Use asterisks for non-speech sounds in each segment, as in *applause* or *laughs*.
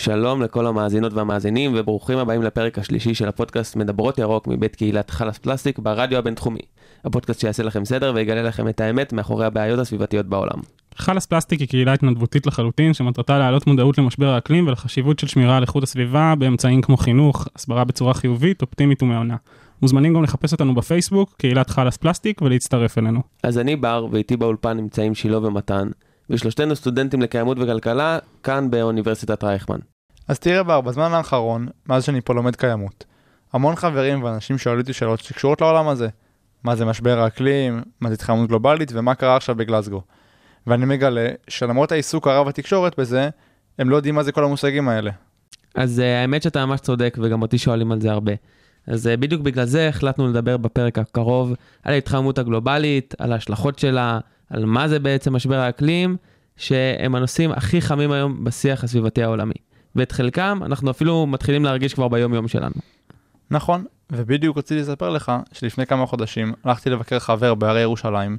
שלום לכל המאזינות והמאזינים וברוכים הבאים לפרק השלישי של הפודקאסט מדברות ירוק מבית קהילת חלאס פלסטיק ברדיו הבינתחומי. הפודקאסט שיעשה לכם סדר ויגלה לכם את האמת מאחורי הבעיות הסביבתיות בעולם. חלאס פלסטיק היא קהילה התנדבותית לחלוטין שמטרתה להעלות מודעות למשבר האקלים ולחשיבות של שמירה על איכות הסביבה באמצעים כמו חינוך, הסברה בצורה חיובית, אופטימית ומעונה. מוזמנים גם לחפש אותנו בפייסבוק, קהילת חלאס פלסטיק ולהצטרף אלינו. אז אני בר ואיתי באולפן נמצאים שילה ומתן, ושלושתנו סטודנטים לקיימות וכלכלה כאן באוניברסיטת רייכמן. אז תראה בר, בזמן האחרון, מאז שאני פה לומד קיימות, המון חברים ואנשים שואלים אותי שאלות שקשורות לעולם הזה. מה זה משבר האקלים, מה זה התחממות גלובלית ומה קרה עכשיו בגלסגו. ואני מגלה שלמרות העיסוק הרב בתקשורת בזה, הם לא יודעים מה זה כל המושגים האלה. אז uh, האמת שאתה ממש צודק וגם אותי שואלים על זה הרבה. אז uh, בדיוק בגלל זה החלטנו לדבר בפרק הקרוב על ההתחממות הגלובלית, על ההשלכות שלה, על מה זה בעצם משבר האקלים, שהם הנושאים הכי חמים היום בשיח הסביבתי העולמי. ואת חלקם אנחנו אפילו מתחילים להרגיש כבר ביום יום שלנו. נכון, ובדיוק רציתי לספר לך שלפני כמה חודשים הלכתי לבקר חבר בהרי ירושלים,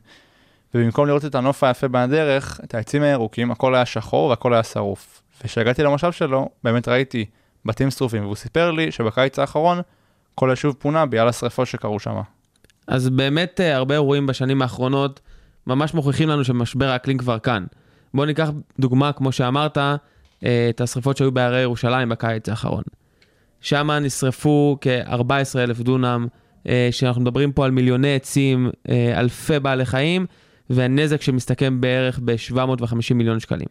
ובמקום לראות את הנוף היפה בדרך, את העצים הירוקים, הכל היה שחור והכל היה שרוף. וכשהגעתי למושב שלו, באמת ראיתי בתים שרופים, והוא סיפר לי שבקיץ האחרון כל היישוב פונה בגלל השרפות שקרו שם. אז באמת אה, הרבה אירועים בשנים האחרונות ממש מוכיחים לנו שמשבר האקלים כבר כאן. בואו ניקח דוגמה, כמו שאמרת, אה, את השרפות שהיו בהרי ירושלים בקיץ האחרון. שם נשרפו כ-14 אלף דונם, אה, שאנחנו מדברים פה על מיליוני עצים, אה, אלפי בעלי חיים, והנזק שמסתכם בערך ב-750 מיליון שקלים.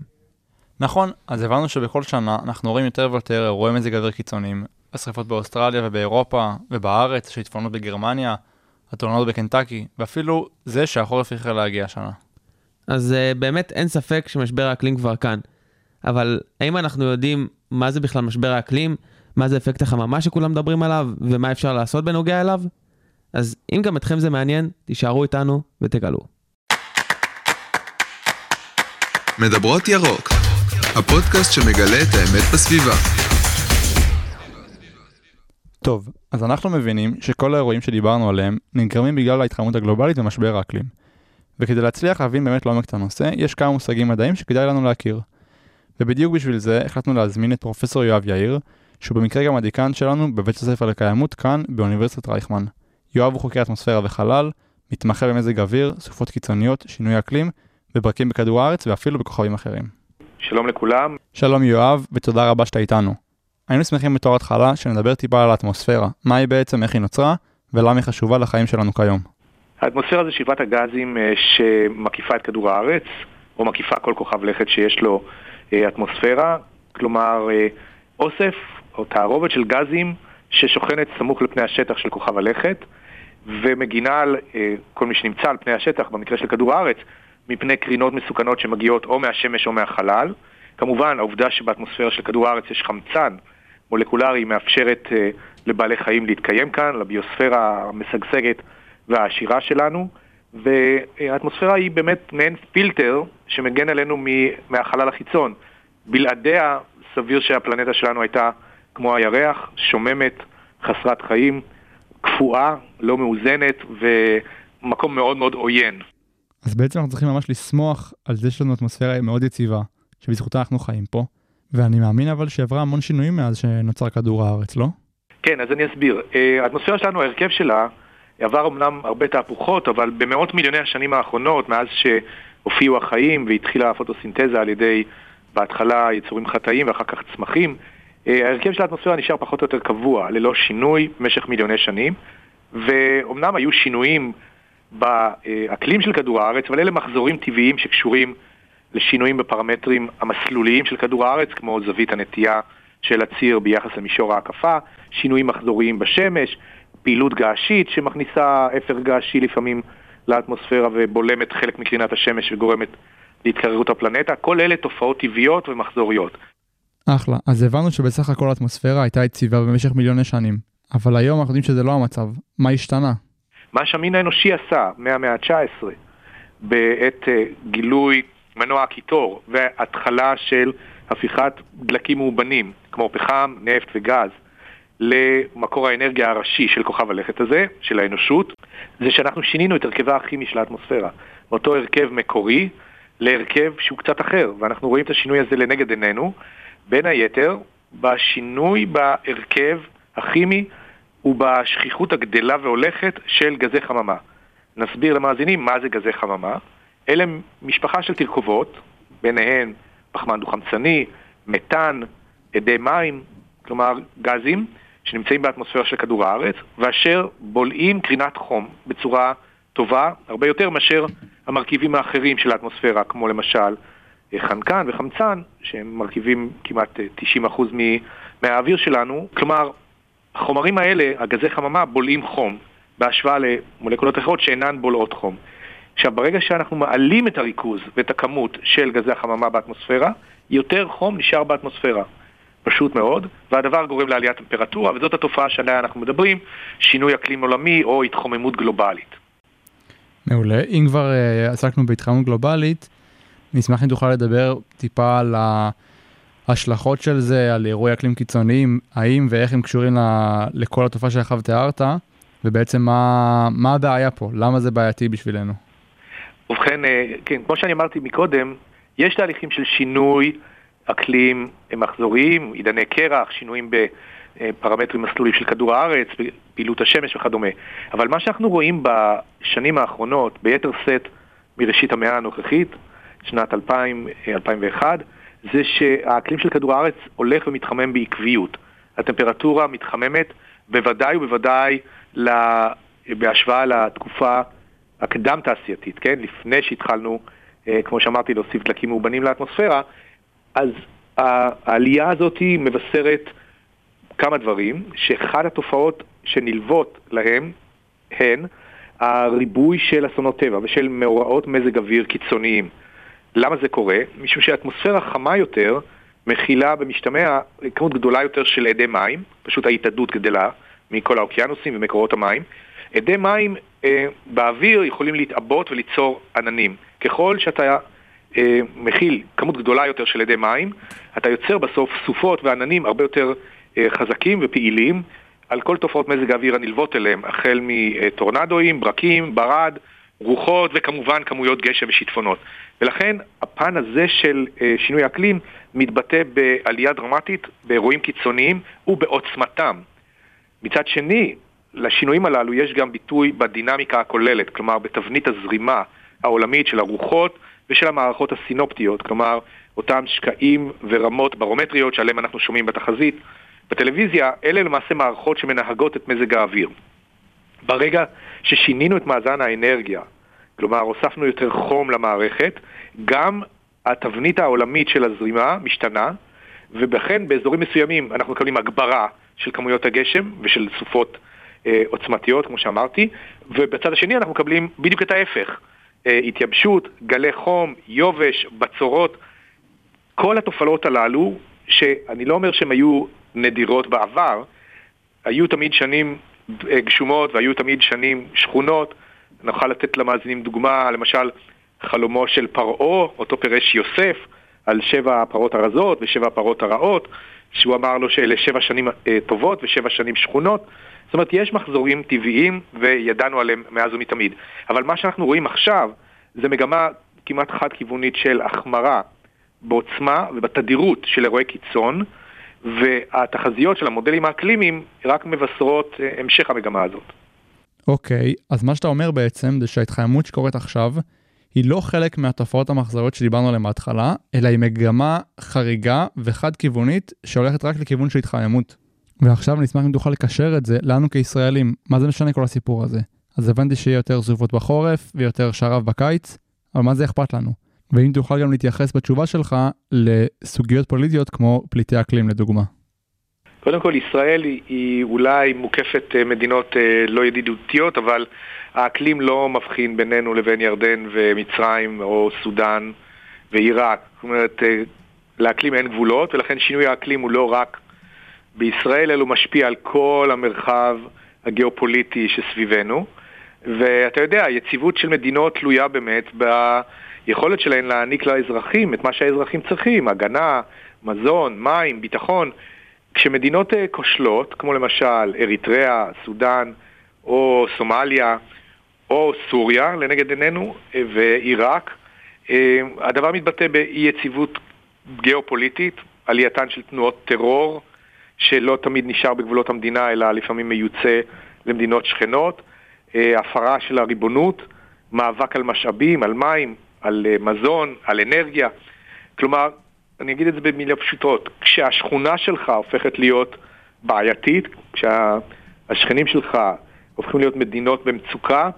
נכון, אז הבנו שבכל שנה אנחנו רואים יותר ויותר אירועי מזג אוויר קיצוניים. השרפות באוסטרליה ובאירופה ובארץ, השיטפונות בגרמניה, התאונות בקנטקי, ואפילו זה שהחורף איחר להגיע השנה. אז uh, באמת אין ספק שמשבר האקלים כבר כאן. אבל האם אנחנו יודעים מה זה בכלל משבר האקלים? מה זה אפקט החממה שכולם מדברים עליו? ומה אפשר לעשות בנוגע אליו? אז אם גם אתכם זה מעניין, תישארו איתנו ותגלו. מדברות ירוק, הפודקאסט שמגלה את האמת בסביבה. טוב, אז אנחנו מבינים שכל האירועים שדיברנו עליהם נגרמים בגלל ההתחממות הגלובלית ומשבר האקלים. וכדי להצליח להבין באמת לעומק את הנושא, יש כמה מושגים מדעיים שכדאי לנו להכיר. ובדיוק בשביל זה החלטנו להזמין את פרופסור יואב יאיר, שהוא במקרה גם הדיקן שלנו בבית הספר לקיימות כאן באוניברסיטת רייכמן. יואב הוא חוקר אטמוספירה וחלל, מתמחה במזג אוויר, סופות קיצוניות, שינוי אקלים, בברקים בכדור הארץ ואפילו בכוכבים אחרים. שלום לכולם. שלום יואב, ותודה רבה שאתה איתנו. היינו שמחים בתור התחלה שנדבר טיפה על האטמוספירה, מה היא בעצם, איך היא נוצרה, ולמה היא חשובה לחיים שלנו כיום. האטמוספירה זה שכבת הגזים אה, שמקיפה את כדור הארץ, או מקיפה כל כוכב לכת שיש לו אה, אטמוספירה, כלומר אה, אוסף או תערובת של גזים ששוכנת סמוך לפני השטח של כוכב הלכת, ומגינה על כל מי שנמצא על פני השטח, במקרה של כדור הארץ, מפני קרינות מסוכנות שמגיעות או מהשמש או מהחלל. כמובן, העובדה שבאטמוספירה של כדור הארץ יש חמצן מולקולרי מאפשרת uh, לבעלי חיים להתקיים כאן, לביוספירה המשגשגת והעשירה שלנו, והאטמוספירה היא באמת מעין פילטר שמגן עלינו מהחלל החיצון. בלעדיה, סביר שהפלנטה שלנו הייתה כמו הירח, שוממת, חסרת חיים, קפואה, לא מאוזנת ומקום מאוד מאוד עוין. אז בעצם אנחנו צריכים ממש לשמוח על זה שיש לנו אטמוספירה מאוד יציבה, שבזכותה אנחנו חיים פה, ואני מאמין אבל שעברה המון שינויים מאז שנוצר כדור הארץ, לא? כן, אז אני אסביר. אה, האטמוספירה שלנו, ההרכב שלה, עבר אמנם הרבה תהפוכות, אבל במאות מיליוני השנים האחרונות, מאז שהופיעו החיים והתחילה הפוטוסינתזה על ידי, בהתחלה יצורים חטאים ואחר כך צמחים, אה, ההרכב של האטמוספירה נשאר פחות או יותר קבוע, ללא שינוי במשך מיליוני שנים, ואומנם היו שינויים באקלים של כדור הארץ, אבל אלה מחזורים טבעיים שקשורים לשינויים בפרמטרים המסלוליים של כדור הארץ, כמו זווית הנטייה של הציר ביחס למישור ההקפה, שינויים מחזוריים בשמש, פעילות געשית שמכניסה אפר געשי לפעמים לאטמוספירה ובולמת חלק מקרינת השמש וגורמת להתקררות הפלנטה, כל אלה תופעות טבעיות ומחזוריות. אחלה, אז הבנו שבסך הכל האטמוספירה הייתה יציבה במשך מיליוני שנים, אבל היום אנחנו יודעים שזה לא המצב, מה השתנה? מה שהמין האנושי עשה מהמאה ה-19 בעת uh, גילוי מנוע הקיטור והתחלה של הפיכת דלקים מאובנים, כמו פחם, נפט וגז, למקור האנרגיה הראשי של כוכב הלכת הזה, של האנושות, זה שאנחנו שינינו את הרכבה הכימי של האטמוספירה. מאותו הרכב מקורי להרכב שהוא קצת אחר, ואנחנו רואים את השינוי הזה לנגד עינינו, בין היתר בשינוי בהרכב הכימי ובשכיחות הגדלה והולכת של גזי חממה. נסביר למאזינים מה זה גזי חממה. אלה משפחה של תרכובות, ביניהן פחמן דו-חמצני, מתאן, אדי מים, כלומר גזים, שנמצאים באטמוספירה של כדור הארץ, ואשר בולעים קרינת חום בצורה טובה, הרבה יותר מאשר המרכיבים האחרים של האטמוספירה, כמו למשל אה, חנקן וחמצן, שהם מרכיבים כמעט 90% מ- מהאוויר שלנו. כלומר, החומרים האלה, הגזי חממה, בולעים חום, בהשוואה למולקולות אחרות שאינן בולעות חום. עכשיו, ברגע שאנחנו מעלים את הריכוז ואת הכמות של גזי החממה באטמוספירה, יותר חום נשאר באטמוספירה. פשוט מאוד, והדבר גורם לעליית טמפרטורה, וזאת התופעה שעליה אנחנו מדברים, שינוי אקלים עולמי או התחוממות גלובלית. מעולה. אם כבר uh, עסקנו בהתחממות גלובלית, נשמח אם תוכל לדבר טיפה על ההשלכות של זה, על אירועי אקלים קיצוניים, האם ואיך הם קשורים ל, לכל התופעה שלך ותיארת, ובעצם מה, מה הבעיה פה, למה זה בעייתי בשבילנו. ובכן, אה, כן, כמו שאני אמרתי מקודם, יש תהליכים של שינוי אקלים מחזוריים, עידני קרח, שינויים בפרמטרים מסלולים של כדור הארץ, פעילות השמש וכדומה. אבל מה שאנחנו רואים בשנים האחרונות, ביתר שאת מראשית המאה הנוכחית, שנת 2000-2001, זה שהאקלים של כדור הארץ הולך ומתחמם בעקביות. הטמפרטורה מתחממת בוודאי ובוודאי לה, בהשוואה לתקופה הקדם-תעשייתית, כן? לפני שהתחלנו, אה, כמו שאמרתי, להוסיף דלקים מאובנים לאטמוספירה, אז העלייה הזאת מבשרת כמה דברים, שאחד התופעות שנלוות להם הן הריבוי של אסונות טבע ושל מאורעות מזג אוויר קיצוניים. למה זה קורה? משום שהאטמוספירה חמה יותר מכילה במשתמע כמות גדולה יותר של אדי מים, פשוט ההתאדות גדלה מכל האוקיינוסים ומקורות המים. אדי מים אה, באוויר יכולים להתעבות וליצור עננים. ככל שאתה אה, מכיל כמות גדולה יותר של אדי מים, אתה יוצר בסוף סופות ועננים הרבה יותר אה, חזקים ופעילים על כל תופעות מזג האוויר הנלוות אליהם, החל מטורנדואים, ברקים, ברד, רוחות וכמובן כמויות גשם ושיטפונות. ולכן הפן הזה של אה, שינוי אקלים מתבטא בעלייה דרמטית באירועים קיצוניים ובעוצמתם. מצד שני, לשינויים הללו יש גם ביטוי בדינמיקה הכוללת, כלומר בתבנית הזרימה העולמית של הרוחות ושל המערכות הסינופטיות, כלומר אותם שקעים ורמות ברומטריות שעליהם אנחנו שומעים בתחזית בטלוויזיה, אלה למעשה מערכות שמנהגות את מזג האוויר. ברגע ששינינו את מאזן האנרגיה, כלומר הוספנו יותר חום למערכת, גם התבנית העולמית של הזרימה משתנה, ובכן באזורים מסוימים אנחנו מקבלים הגברה של כמויות הגשם ושל סופות אה, עוצמתיות, כמו שאמרתי, ובצד השני אנחנו מקבלים בדיוק את ההפך. אה, התייבשות, גלי חום, יובש, בצורות, כל התופעות הללו, שאני לא אומר שהן היו נדירות בעבר, היו תמיד שנים אה, גשומות והיו תמיד שנים שכונות. נוכל לתת למאזינים דוגמה, למשל חלומו של פרעה, אותו פירש יוסף, על שבע הפרות הרזות ושבע הפרות הרעות, שהוא אמר לו שאלה שבע שנים אה, טובות ושבע שנים שכונות. זאת אומרת, יש מחזורים טבעיים וידענו עליהם מאז ומתמיד. אבל מה שאנחנו רואים עכשיו זה מגמה כמעט חד-כיוונית של החמרה בעוצמה ובתדירות של אירועי קיצון, והתחזיות של המודלים האקלימיים רק מבשרות אה, המשך המגמה הזאת. אוקיי, okay, אז מה שאתה אומר בעצם זה שההתחממות שקורית עכשיו היא לא חלק מהתופעות המחזוריות שדיברנו עליהן בהתחלה, אלא היא מגמה חריגה וחד-כיוונית שהולכת רק לכיוון של התחממות. ועכשיו אני אשמח אם תוכל לקשר את זה לנו כישראלים, מה זה משנה כל הסיפור הזה? אז הבנתי שיהיה יותר זופות בחורף ויותר שרב בקיץ, אבל מה זה אכפת לנו? ואם תוכל גם להתייחס בתשובה שלך לסוגיות פוליטיות כמו פליטי אקלים לדוגמה. קודם כל, ישראל היא, היא אולי מוקפת אה, מדינות אה, לא ידידותיות, אבל האקלים לא מבחין בינינו לבין ירדן ומצרים או סודאן ועיראק. זאת אומרת, אה, לאקלים אין גבולות, ולכן שינוי האקלים הוא לא רק בישראל, אלא הוא משפיע על כל המרחב הגיאופוליטי שסביבנו. ואתה יודע, היציבות של מדינות תלויה באמת ביכולת שלהן להעניק לאזרחים את מה שהאזרחים צריכים, הגנה, מזון, מים, ביטחון. כשמדינות אה, כושלות, כמו למשל אריתריאה, סודאן או סומליה או סוריה לנגד עינינו אה, ועיראק, אה, הדבר מתבטא באי יציבות גיאופוליטית, עלייתן של תנועות טרור, שלא תמיד נשאר בגבולות המדינה, אלא לפעמים מיוצא למדינות שכנות, הפרה של הריבונות, מאבק על משאבים, על מים, על מזון, על אנרגיה. כלומר, אני אגיד את זה במילים פשוטות, כשהשכונה שלך הופכת להיות בעייתית, כשהשכנים שלך הופכים להיות מדינות במצוקה,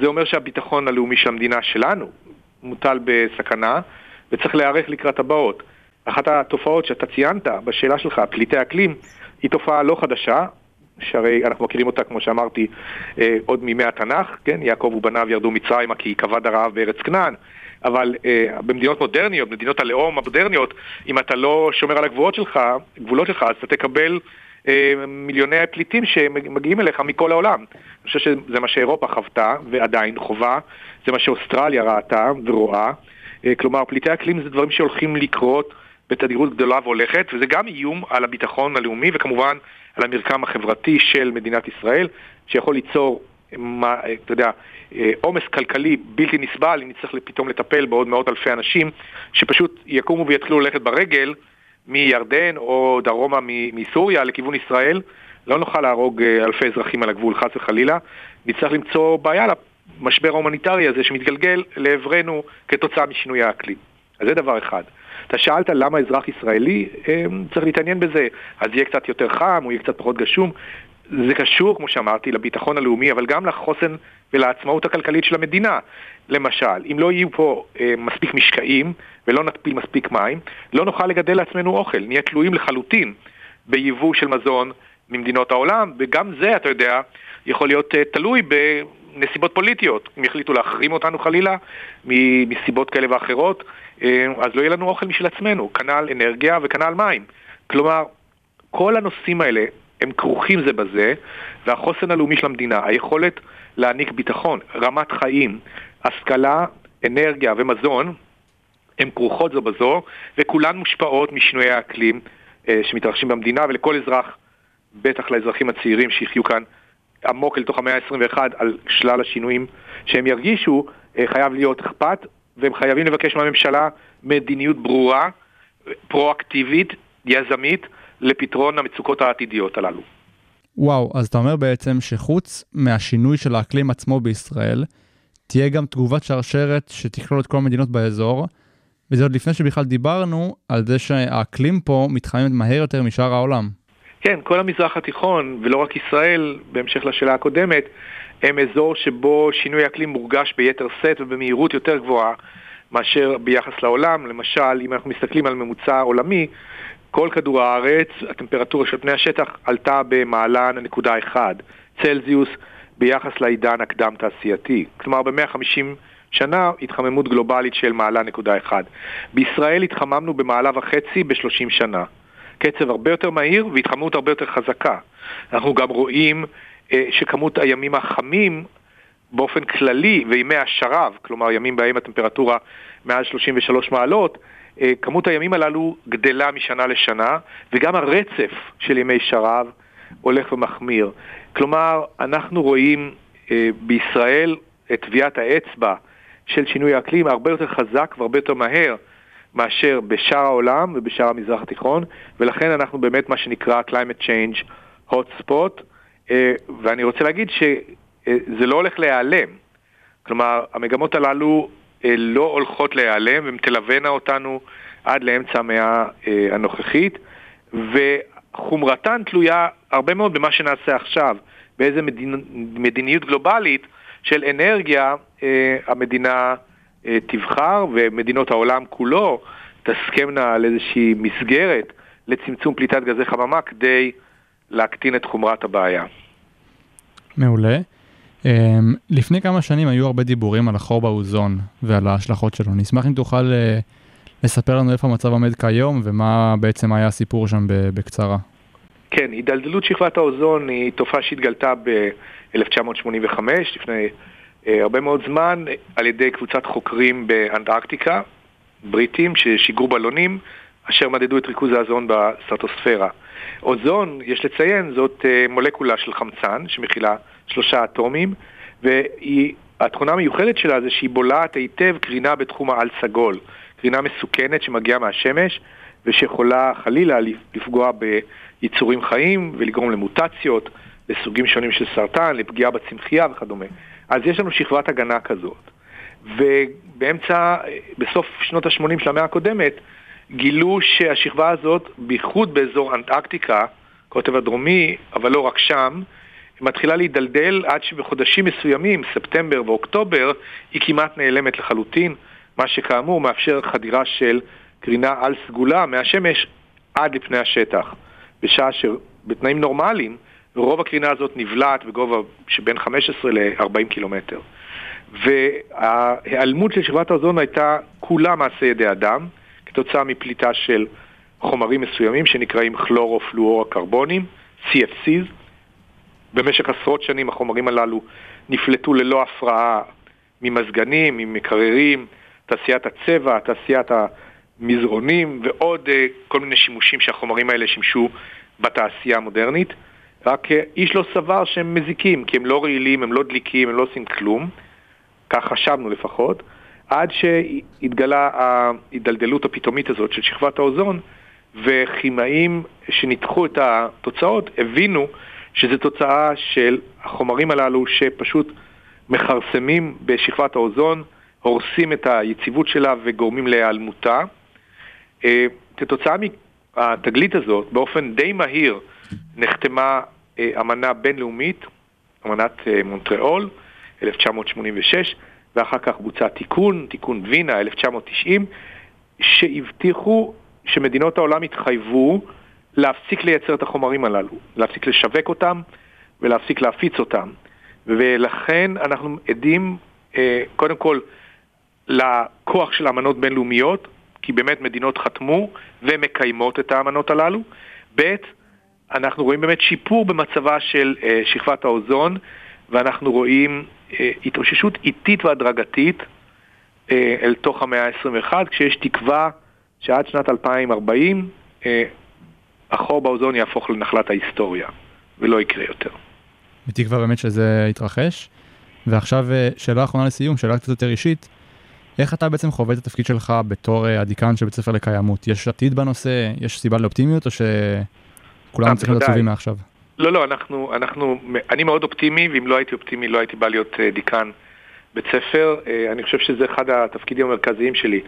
זה אומר שהביטחון הלאומי של המדינה שלנו מוטל בסכנה, וצריך להיערך לקראת הבאות. אחת התופעות שאתה ציינת בשאלה שלך, פליטי אקלים, היא תופעה לא חדשה, שהרי אנחנו מכירים אותה, כמו שאמרתי, אה, עוד מימי התנ"ך, כן? יעקב ובניו ירדו מצרימה כי כבד הרעב בארץ כנען. אבל אה, במדינות מודרניות, במדינות הלאום המודרניות, אם אתה לא שומר על הגבולות שלך, גבולות שלך, אז אתה תקבל אה, מיליוני פליטים שמגיעים אליך מכל העולם. אני חושב שזה מה שאירופה חוותה ועדיין חווה, זה מה שאוסטרליה ראתה ורואה. אה, כלומר, פליטי אקלים זה דברים שהולכים לקרות בתדירות גדולה והולכת, וזה גם איום על הביטחון הלאומי וכמובן על המרקם החברתי של מדינת ישראל, שיכול ליצור מה, אתה יודע, אה, עומס כלכלי בלתי נסבל, אם נצטרך פתאום לטפל בעוד מאות אלפי אנשים שפשוט יקומו ויתחילו ללכת ברגל מירדן או דרומה מסוריה לכיוון ישראל, לא נוכל להרוג אה, אלפי אזרחים על הגבול, חס וחלילה, נצטרך למצוא מענה למשבר ההומניטרי הזה שמתגלגל לעברנו כתוצאה משינוי האקלים. אז זה דבר אחד. אתה שאלת למה אזרח ישראלי אה, צריך להתעניין בזה, אז יהיה קצת יותר חם, הוא יהיה קצת פחות גשום. זה קשור, כמו שאמרתי, לביטחון הלאומי, אבל גם לחוסן ולעצמאות הכלכלית של המדינה. למשל, אם לא יהיו פה אה, מספיק משקעים ולא נתפיל מספיק מים, לא נוכל לגדל לעצמנו אוכל, נהיה תלויים לחלוטין ביבוא של מזון ממדינות העולם, וגם זה, אתה יודע, יכול להיות אה, תלוי בנסיבות פוליטיות. אם יחליטו להחרים אותנו חלילה, מסיבות כאלה ואחרות, אה, אז לא יהיה לנו אוכל משל עצמנו, כנ"ל אנרגיה וכנ"ל מים. כלומר, כל הנושאים האלה הם כרוכים זה בזה, והחוסן הלאומי של המדינה, היכולת להעניק ביטחון, רמת חיים, השכלה, אנרגיה ומזון, הן כרוכות זו בזו, וכולן מושפעות משינויי האקלים אה, שמתרחשים במדינה, ולכל אזרח, בטח לאזרחים הצעירים שיחיו כאן עמוק אל תוך המאה ה-21 על שלל השינויים שהם ירגישו, אה, חייב להיות אכפת, והם חייבים לבקש מהממשלה מדיניות ברורה, פרואקטיבית, יזמית, לפתרון המצוקות העתידיות הללו. וואו, אז אתה אומר בעצם שחוץ מהשינוי של האקלים עצמו בישראל, תהיה גם תגובת שרשרת שתכלול את כל המדינות באזור, וזה עוד לפני שבכלל דיברנו על זה שהאקלים פה מתחמם מהר יותר משאר העולם. כן, כל המזרח התיכון, ולא רק ישראל, בהמשך לשאלה הקודמת, הם אזור שבו שינוי אקלים מורגש ביתר שאת ובמהירות יותר גבוהה מאשר ביחס לעולם. למשל, אם אנחנו מסתכלים על ממוצע עולמי, כל כדור הארץ, הטמפרטורה של פני השטח עלתה במעלה נקודה אחד, צלזיוס ביחס לעידן הקדם תעשייתי. כלומר, ב-150 שנה התחממות גלובלית של מעלה נקודה אחד. בישראל התחממנו במעלה וחצי ב-30 שנה. קצב הרבה יותר מהיר והתחממות הרבה יותר חזקה. אנחנו גם רואים אה, שכמות הימים החמים באופן כללי וימי השרב, כלומר ימים בהם הטמפרטורה מעל 33 מעלות, אה, כמות הימים הללו גדלה משנה לשנה, וגם הרצף של ימי שרב הולך ומחמיר. כלומר, אנחנו רואים אה, בישראל את טביעת האצבע של שינוי האקלים הרבה יותר חזק והרבה יותר מהר מאשר בשאר העולם ובשאר המזרח התיכון, ולכן אנחנו באמת מה שנקרא climate change hot spot, אה, ואני רוצה להגיד שזה לא הולך להיעלם. כלומר, המגמות הללו אה, לא הולכות להיעלם, והן תלווינה אותנו עד לאמצע המאה אה, הנוכחית, וחומרתן תלויה הרבה מאוד במה שנעשה עכשיו, באיזה מדינ... מדיניות גלובלית של אנרגיה אה, המדינה תבחר, ומדינות העולם כולו תסכמנה על איזושהי מסגרת לצמצום פליטת גזי חממה כדי להקטין את חומרת הבעיה. מעולה. Um, לפני כמה שנים היו הרבה דיבורים על החור באוזון ועל ההשלכות שלו. נשמח אם תוכל uh, לספר לנו איפה המצב עומד כיום ומה בעצם היה הסיפור שם בקצרה. כן, הידלדלות שכבת האוזון היא תופעה שהתגלתה ב-1985, לפני הרבה מאוד זמן, על ידי קבוצת חוקרים באנטארקטיקה, בריטים, ששיגרו בלונים אשר מדדו את ריכוז האוזון בסטרטוספירה. אוזון, יש לציין, זאת אה, מולקולה של חמצן שמכילה שלושה אטומים, והתכונה המיוחדת שלה זה שהיא בולעת היטב קרינה בתחום העל סגול, קרינה מסוכנת שמגיעה מהשמש ושיכולה חלילה לפגוע ביצורים חיים ולגרום למוטציות, לסוגים שונים של סרטן, לפגיעה בצמחייה וכדומה. אז יש לנו שכבת הגנה כזאת. ובאמצע, בסוף שנות ה-80 של המאה הקודמת, גילו שהשכבה הזאת, בייחוד באזור אנטארקטיקה, קוטב הדרומי, אבל לא רק שם, מתחילה להידלדל עד שבחודשים מסוימים, ספטמבר ואוקטובר, היא כמעט נעלמת לחלוטין, מה שכאמור מאפשר חדירה של קרינה על סגולה מהשמש עד לפני השטח. בשעה שבתנאים נורמליים, רוב הקרינה הזאת נבלעת בגובה שבין 15 ל-40 קילומטר. וההיעלמות של שכבת האוזון הייתה כולה מעשה ידי אדם, כתוצאה מפליטה של חומרים מסוימים שנקראים כלורו-פלואורקרבונים, CFCs. במשך עשרות שנים החומרים הללו נפלטו ללא הפרעה ממזגנים, ממקררים, תעשיית הצבע, תעשיית המזרונים ועוד uh, כל מיני שימושים שהחומרים האלה שימשו בתעשייה המודרנית. רק uh, איש לא סבר שהם מזיקים, כי הם לא רעילים, הם לא דליקים, הם לא עושים כלום. כך חשבנו לפחות. עד שהתגלה ההידלדלות הפתאומית הזאת של שכבת האוזון, וכימאים שניתחו את התוצאות הבינו שזו תוצאה של החומרים הללו שפשוט מכרסמים בשכבת האוזון, הורסים את היציבות שלה וגורמים להיעלמותה. אה, כתוצאה מהתגלית הזאת, באופן די מהיר נחתמה אה, אמנה בינלאומית, אמנת אה, מונטריאול, 1986, ואחר כך בוצע תיקון, תיקון וינה 1990, שהבטיחו שמדינות העולם התחייבו להפסיק לייצר את החומרים הללו, להפסיק לשווק אותם ולהפסיק להפיץ אותם. ולכן אנחנו עדים אה, קודם כל לכוח של אמנות בינלאומיות, כי באמת מדינות חתמו ומקיימות את האמנות הללו. ב', אנחנו רואים באמת שיפור במצבה של אה, שכבת האוזון, ואנחנו רואים אה, התאוששות איטית והדרגתית אה, אל תוך המאה ה-21, כשיש תקווה שעד שנת 2040 אה, החור באוזון יהפוך לנחלת ההיסטוריה, ולא יקרה יותר. בתקווה באמת שזה יתרחש. ועכשיו שאלה אחרונה לסיום, שאלה קצת יותר אישית. איך אתה בעצם חווה את התפקיד שלך בתור הדיקן של בית ספר לקיימות? יש עתיד בנושא? יש סיבה לאופטימיות או שכולנו צריכים להיות עצובים מעכשיו? לא, לא, אנחנו, אנחנו, אני מאוד אופטימי, ואם לא הייתי אופטימי לא הייתי בא להיות אה, דיקן בית ספר. אה, אני חושב שזה אחד התפקידים המרכזיים שלי,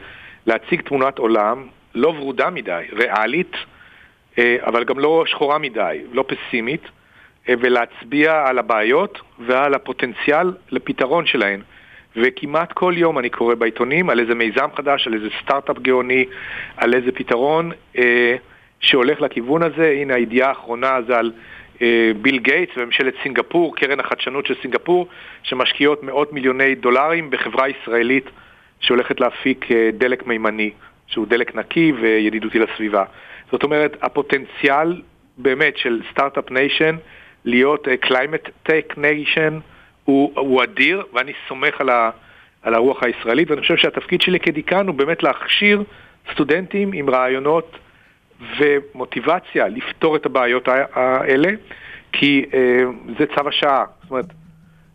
להציג תמונת עולם לא ורודה מדי, ריאלית, אה, אבל גם לא שחורה מדי, לא פסימית, ולהצביע על הבעיות ועל הפוטנציאל לפתרון שלהן. וכמעט כל יום אני קורא בעיתונים על איזה מיזם חדש, על איזה סטארט-אפ גאוני, על איזה פתרון אה, שהולך לכיוון הזה. הנה הידיעה האחרונה זה על אה, ביל גייטס וממשלת סינגפור, קרן החדשנות של סינגפור, שמשקיעות מאות מיליוני דולרים בחברה ישראלית שהולכת להפיק אה, דלק מימני, שהוא דלק נקי וידידותי לסביבה. זאת אומרת, הפוטנציאל באמת של start-up nation להיות climate tech nation הוא אדיר, ואני סומך על, ה, על הרוח הישראלית, ואני חושב שהתפקיד שלי כדיקן הוא באמת להכשיר סטודנטים עם רעיונות ומוטיבציה לפתור את הבעיות האלה, כי אה, זה צו השעה. זאת אומרת,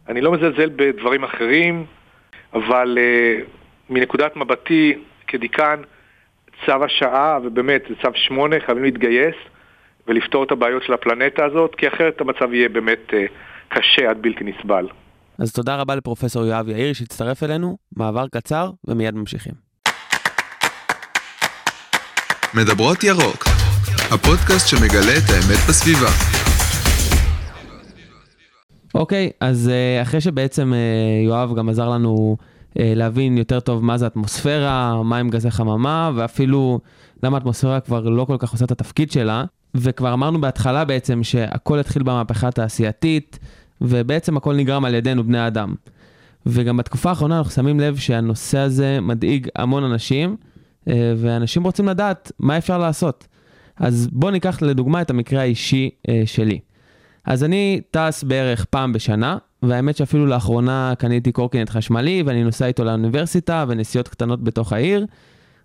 אני לא מזלזל בדברים אחרים, אבל אה, מנקודת מבטי כדיקן, צו השעה, ובאמת זה צו שמונה, חייבים להתגייס ולפתור את הבעיות של הפלנטה הזאת, כי אחרת המצב יהיה באמת אה, קשה עד בלתי נסבל. אז תודה רבה לפרופסור יואב יאיר שהצטרף אלינו, מעבר קצר ומיד ממשיכים. מדברות ירוק, הפודקאסט שמגלה את האמת בסביבה. אוקיי, okay, אז אה, אחרי שבעצם אה, יואב גם עזר לנו אה, להבין יותר טוב מה זה אטמוספירה, מה הם גזי חממה, ואפילו למה האטמוספירה כבר לא כל כך עושה את התפקיד שלה, וכבר אמרנו בהתחלה בעצם שהכל התחיל במהפכה התעשייתית, ובעצם הכל נגרם על ידינו, בני אדם. וגם בתקופה האחרונה אנחנו שמים לב שהנושא הזה מדאיג המון אנשים, ואנשים רוצים לדעת מה אפשר לעשות. אז בואו ניקח לדוגמה את המקרה האישי אה, שלי. אז אני טס בערך פעם בשנה, והאמת שאפילו לאחרונה קניתי קורקינט חשמלי ואני נוסע איתו לאוניברסיטה ונסיעות קטנות בתוך העיר,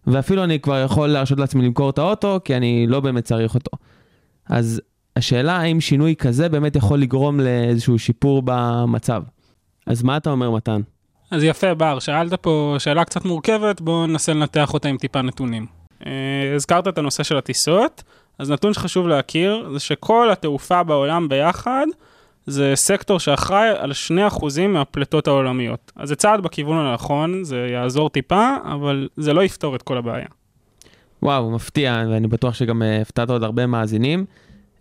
ואפילו אני כבר יכול להרשות לעצמי למכור את האוטו, כי אני לא באמת צריך אותו. אז השאלה האם שינוי כזה באמת יכול לגרום לאיזשהו שיפור במצב. אז מה אתה אומר, מתן? אז יפה, בר, שאלת פה שאלה קצת מורכבת, בואו ננסה לנתח אותה עם טיפה נתונים. אה, הזכרת את הנושא של הטיסות, אז נתון שחשוב להכיר זה שכל התעופה בעולם ביחד זה סקטור שאחראי על 2% מהפליטות העולמיות. אז זה צעד בכיוון הנכון, זה יעזור טיפה, אבל זה לא יפתור את כל הבעיה. וואו, מפתיע, ואני בטוח שגם אה, הפתעת עוד הרבה מאזינים.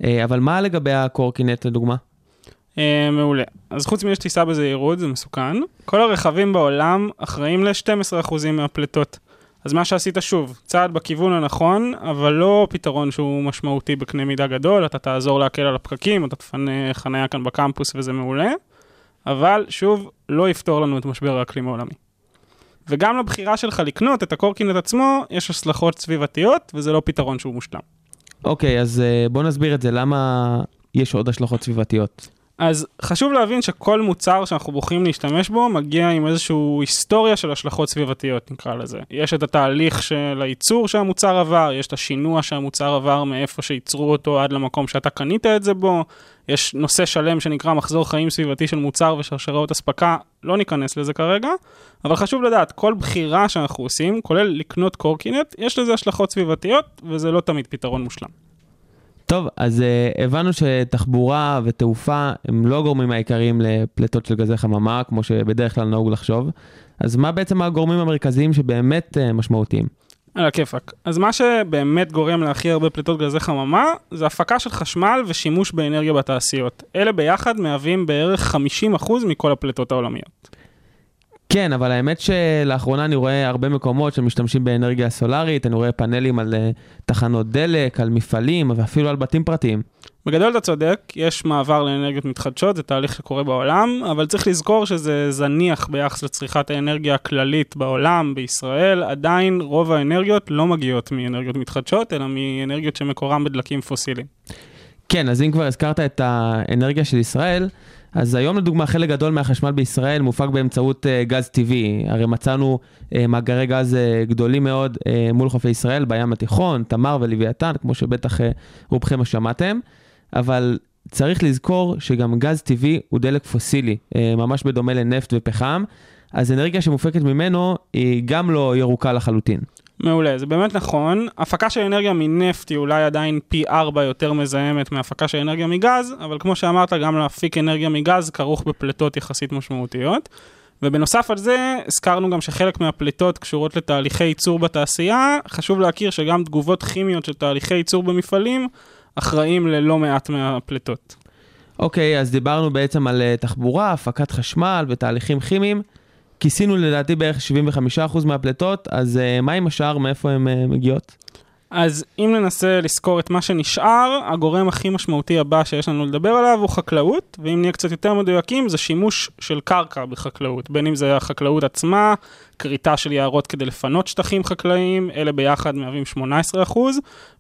אה, אבל מה לגבי הקורקינט לדוגמה? אה, מעולה. אז חוץ מזה שתיסע בזהירות, זה מסוכן. כל הרכבים בעולם אחראים ל-12% מהפליטות. אז מה שעשית שוב, צעד בכיוון הנכון, אבל לא פתרון שהוא משמעותי בקנה מידה גדול, אתה תעזור להקל על הפקקים, אתה תפנה חניה כאן בקמפוס וזה מעולה, אבל שוב, לא יפתור לנו את משבר האקלים העולמי. וגם לבחירה שלך לקנות את הקורקינט עצמו, יש השלכות סביבתיות, וזה לא פתרון שהוא מושלם. אוקיי, אז אה, בוא נסביר את זה, למה יש עוד השלכות סביבתיות? אז חשוב להבין שכל מוצר שאנחנו בוחרים להשתמש בו מגיע עם איזושהי היסטוריה של השלכות סביבתיות נקרא לזה. יש את התהליך של הייצור שהמוצר עבר, יש את השינוע שהמוצר עבר מאיפה שייצרו אותו עד למקום שאתה קנית את זה בו, יש נושא שלם שנקרא מחזור חיים סביבתי של מוצר ושרשראות אספקה, לא ניכנס לזה כרגע, אבל חשוב לדעת, כל בחירה שאנחנו עושים, כולל לקנות קורקינט, יש לזה השלכות סביבתיות וזה לא תמיד פתרון מושלם. טוב, אז uh, הבנו שתחבורה ותעופה הם לא הגורמים העיקריים לפליטות של גזי חממה, כמו שבדרך כלל נהוג לחשוב. אז מה בעצם הגורמים המרכזיים שבאמת uh, משמעותיים? על הכיפאק. אז מה שבאמת גורם להכי הרבה פליטות גזי חממה, זה הפקה של חשמל ושימוש באנרגיה בתעשיות. אלה ביחד מהווים בערך 50% מכל הפליטות העולמיות. כן, אבל האמת שלאחרונה אני רואה הרבה מקומות שמשתמשים באנרגיה סולארית, אני רואה פאנלים על uh, תחנות דלק, על מפעלים ואפילו על בתים פרטיים. בגדול אתה צודק, יש מעבר לאנרגיות מתחדשות, זה תהליך שקורה בעולם, אבל צריך לזכור שזה זניח ביחס לצריכת האנרגיה הכללית בעולם, בישראל, עדיין רוב האנרגיות לא מגיעות מאנרגיות מתחדשות, אלא מאנרגיות שמקורם בדלקים פוסיליים. כן, אז אם כבר הזכרת את האנרגיה של ישראל, אז היום לדוגמה חלק גדול מהחשמל בישראל מופק באמצעות uh, גז טבעי. הרי מצאנו uh, מאגרי גז uh, גדולים מאוד מול חופי ישראל, בים התיכון, תמר ולוויתן, כמו שבטח רובכם שמעתם, אבל צריך לזכור שגם גז טבעי הוא דלק פוסילי, ממש בדומה לנפט ופחם, אז אנרגיה שמופקת ממנו היא גם לא ירוקה לחלוטין. מעולה, זה באמת נכון. הפקה של אנרגיה מנפט היא אולי עדיין פי ארבע יותר מזהמת מהפקה של אנרגיה מגז, אבל כמו שאמרת, גם להפיק אנרגיה מגז כרוך בפליטות יחסית משמעותיות. ובנוסף על זה, הזכרנו גם שחלק מהפליטות קשורות לתהליכי ייצור בתעשייה. חשוב להכיר שגם תגובות כימיות של תהליכי ייצור במפעלים אחראים ללא מעט מהפליטות. אוקיי, אז דיברנו בעצם על uh, תחבורה, הפקת חשמל ותהליכים כימיים. כיסינו לדעתי בערך 75% מהפליטות, אז uh, מה עם השאר, מאיפה הן uh, מגיעות? אז אם ננסה לזכור את מה שנשאר, הגורם הכי משמעותי הבא שיש לנו לדבר עליו הוא חקלאות, ואם נהיה קצת יותר מדויקים, זה שימוש של קרקע בחקלאות, בין אם זה החקלאות עצמה, כריתה של יערות כדי לפנות שטחים חקלאיים, אלה ביחד מהווים 18%.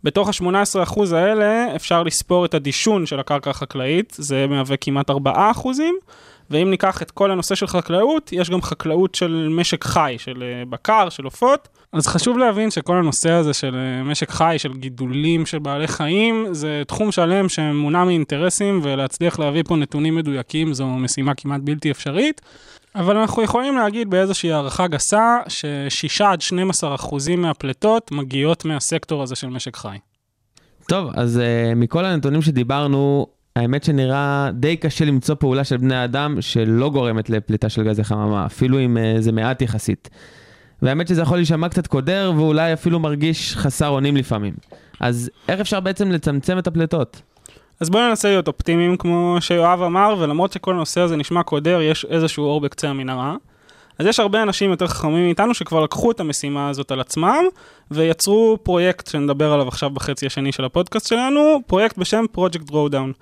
בתוך ה-18% האלה אפשר לספור את הדישון של הקרקע החקלאית, זה מהווה כמעט 4%. ואם ניקח את כל הנושא של חקלאות, יש גם חקלאות של משק חי, של אה, בקר, של עופות. אז חשוב להבין שכל הנושא הזה של אה, משק חי, של גידולים של בעלי חיים, זה תחום שלם שמונע מאינטרסים, ולהצליח להביא פה נתונים מדויקים זו משימה כמעט בלתי אפשרית. אבל אנחנו יכולים להגיד באיזושהי הערכה גסה, ש-6 עד 12 אחוזים מהפליטות מגיעות מהסקטור הזה של משק חי. טוב, אז uh, מכל הנתונים שדיברנו, האמת שנראה די קשה למצוא פעולה של בני אדם שלא גורמת לפליטה של גזי חממה, אפילו אם uh, זה מעט יחסית. והאמת שזה יכול להישמע קצת קודר ואולי אפילו מרגיש חסר אונים לפעמים. אז איך אפשר בעצם לצמצם את הפליטות? אז בואו ננסה להיות אופטימיים כמו שיואב אמר, ולמרות שכל הנושא הזה נשמע קודר, יש איזשהו אור בקצה המנהרה. אז יש הרבה אנשים יותר חכמים מאיתנו שכבר לקחו את המשימה הזאת על עצמם ויצרו פרויקט שנדבר עליו עכשיו בחצי השני של הפודקאסט שלנו, פרויקט בשם Project Drawdown.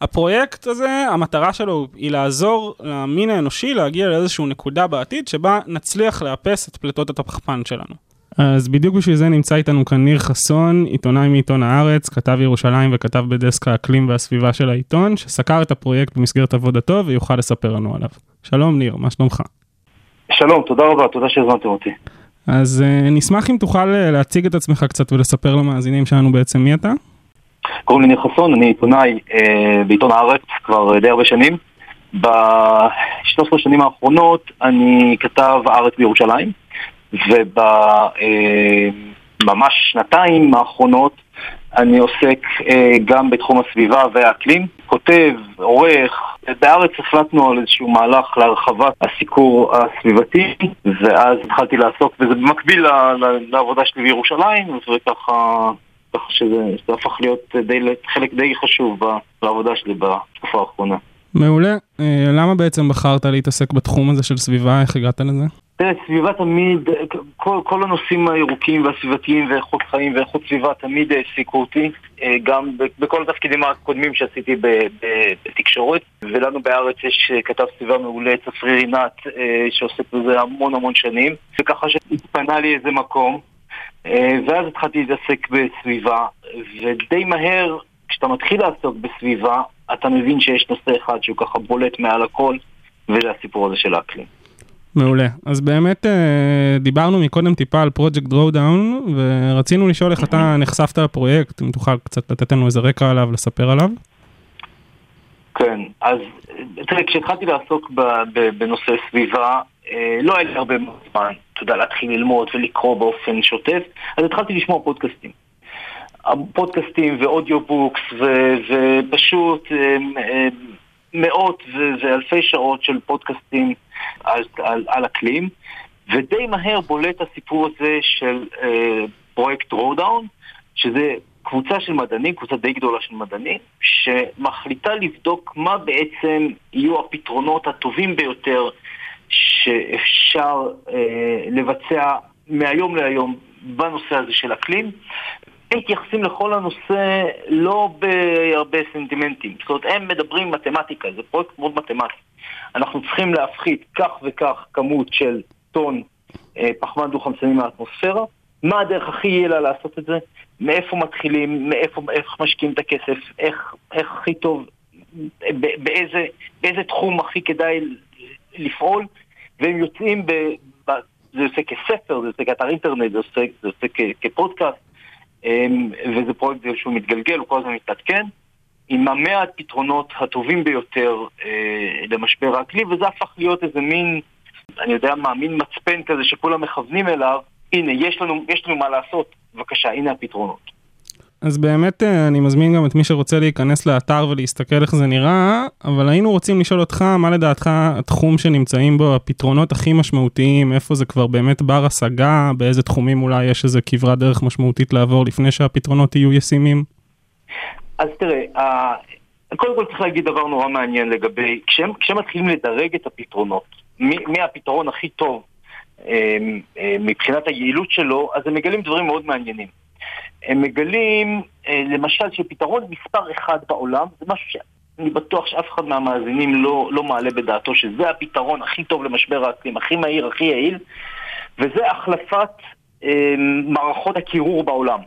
הפרויקט הזה, המטרה שלו היא לעזור למין האנושי להגיע לאיזושהי נקודה בעתיד שבה נצליח לאפס את פליטות הפחמן שלנו. אז בדיוק בשביל זה נמצא איתנו כאן ניר חסון, עיתונאי מעיתון הארץ, כתב ירושלים וכתב בדסק האקלים והסביבה של העיתון, שסקר את הפרויקט במסגרת עבודתו ויוכל לספר לנו עליו. שלום ניר, מה שלומך? שלום, תודה רבה, תודה שהזמנתם אותי. אז אה, נשמח אם תוכל אה, להציג את עצמך קצת ולספר למאזינים שלנו בעצם מי אתה. קוראים לי ניר חסון, אני עיתונאי אה, בעיתון הארץ כבר די הרבה שנים. ב-13 שנים האחרונות אני כתב הארץ בירושלים, ובממש שנתיים האחרונות אני עוסק אה, גם בתחום הסביבה והאקלים, כותב, עורך. בארץ החלטנו על איזשהו מהלך להרחבת הסיקור הסביבתי, ואז התחלתי לעסוק בזה במקביל לעבודה שלי בירושלים, וככה ככה שזה, הפך להיות די, חלק די חשוב בעבודה שלי בתקופה האחרונה. מעולה. אה, למה בעצם בחרת להתעסק בתחום הזה של סביבה? איך הגעת לזה? תראה, סביבה תמיד, כל, כל הנושאים הירוקים והסביבתיים ואיכות חיים ואיכות סביבה תמיד העסיקו אותי, אה, גם בכל התפקידים הקודמים שעשיתי בתקשורת, ולנו בארץ יש כתב סביבה מעולה, צפריר רינת, אה, שעוסק בזה המון המון שנים, וככה שהתפנה לי איזה מקום, ואז התחלתי להתעסק בסביבה, ודי מהר, כשאתה מתחיל לעסוק בסביבה, אתה מבין שיש נושא אחד שהוא ככה בולט מעל הכל, וזה הסיפור הזה של האקלים. מעולה. אז באמת אה, דיברנו מקודם טיפה על פרויקט Drawdown, ורצינו לשאול איך אתה נחשפת לפרויקט, אם תוכל קצת לתת לנו איזה רקע עליו, לספר עליו. כן, אז תראה, כשהתחלתי לעסוק בנושא סביבה, אה, לא היה לי הרבה זמן, אתה יודע, להתחיל ללמוד ולקרוא באופן שוטף, אז התחלתי לשמוע פודקאסטים. פודקאסטים ו audiobooks ו- ופשוט אה, אה, מאות ו- ואלפי שעות של פודקאסטים על, על, על אקלים, ודי מהר בולט הסיפור הזה של אה, פרויקט Drawdown, שזה קבוצה של מדענים, קבוצה די גדולה של מדענים, שמחליטה לבדוק מה בעצם יהיו הפתרונות הטובים ביותר שאפשר אה, לבצע מהיום להיום בנושא הזה של אקלים. הם מתייחסים לכל הנושא לא בהרבה סנטימנטים. זאת אומרת, הם מדברים מתמטיקה, זה פרויקט מאוד מתמטי. אנחנו צריכים להפחית כך וכך כמות של טון אה, פחמן דו-חמצני מהאטמוספירה. מה הדרך הכי יעילה לעשות את זה? מאיפה מתחילים? מאיפה, איך משקיעים את הכסף? איך, איך הכי טוב? באיזה, באיזה תחום הכי כדאי לפעול? והם יוצאים, ב, ב, זה יוצא כספר, זה יוצא כאתר אינטרנט, זה יוצא, זה יוצא כ, כפודקאסט, אמ, וזה פרויקט שהוא מתגלגל, הוא כל הזמן מתעדכן. עם המאה הפתרונות הטובים ביותר אה, למשבר האקלים, וזה הפך להיות איזה מין, אני יודע מה, מין מצפן כזה שכולם מכוונים אליו, הנה, יש לנו, יש לנו מה לעשות, בבקשה, הנה הפתרונות. אז באמת אה, אני מזמין גם את מי שרוצה להיכנס לאתר ולהסתכל איך זה נראה, אבל היינו רוצים לשאול אותך, מה לדעתך התחום שנמצאים בו הפתרונות הכי משמעותיים, איפה זה כבר באמת בר השגה, באיזה תחומים אולי יש איזה כברת דרך משמעותית לעבור לפני שהפתרונות יהיו ישימים? אז תראה, קודם כל צריך להגיד דבר נורא מעניין לגבי, כשהם, כשהם מתחילים לדרג את הפתרונות, מי, מי הפתרון הכי טוב אה, אה, מבחינת היעילות שלו, אז הם מגלים דברים מאוד מעניינים. הם מגלים, אה, למשל, שפתרון מספר אחד בעולם, זה משהו שאני בטוח שאף אחד מהמאזינים לא, לא מעלה בדעתו שזה הפתרון הכי טוב למשבר האקלים, הכי מהיר, הכי יעיל, וזה החלפת אה, מערכות הקירור בעולם.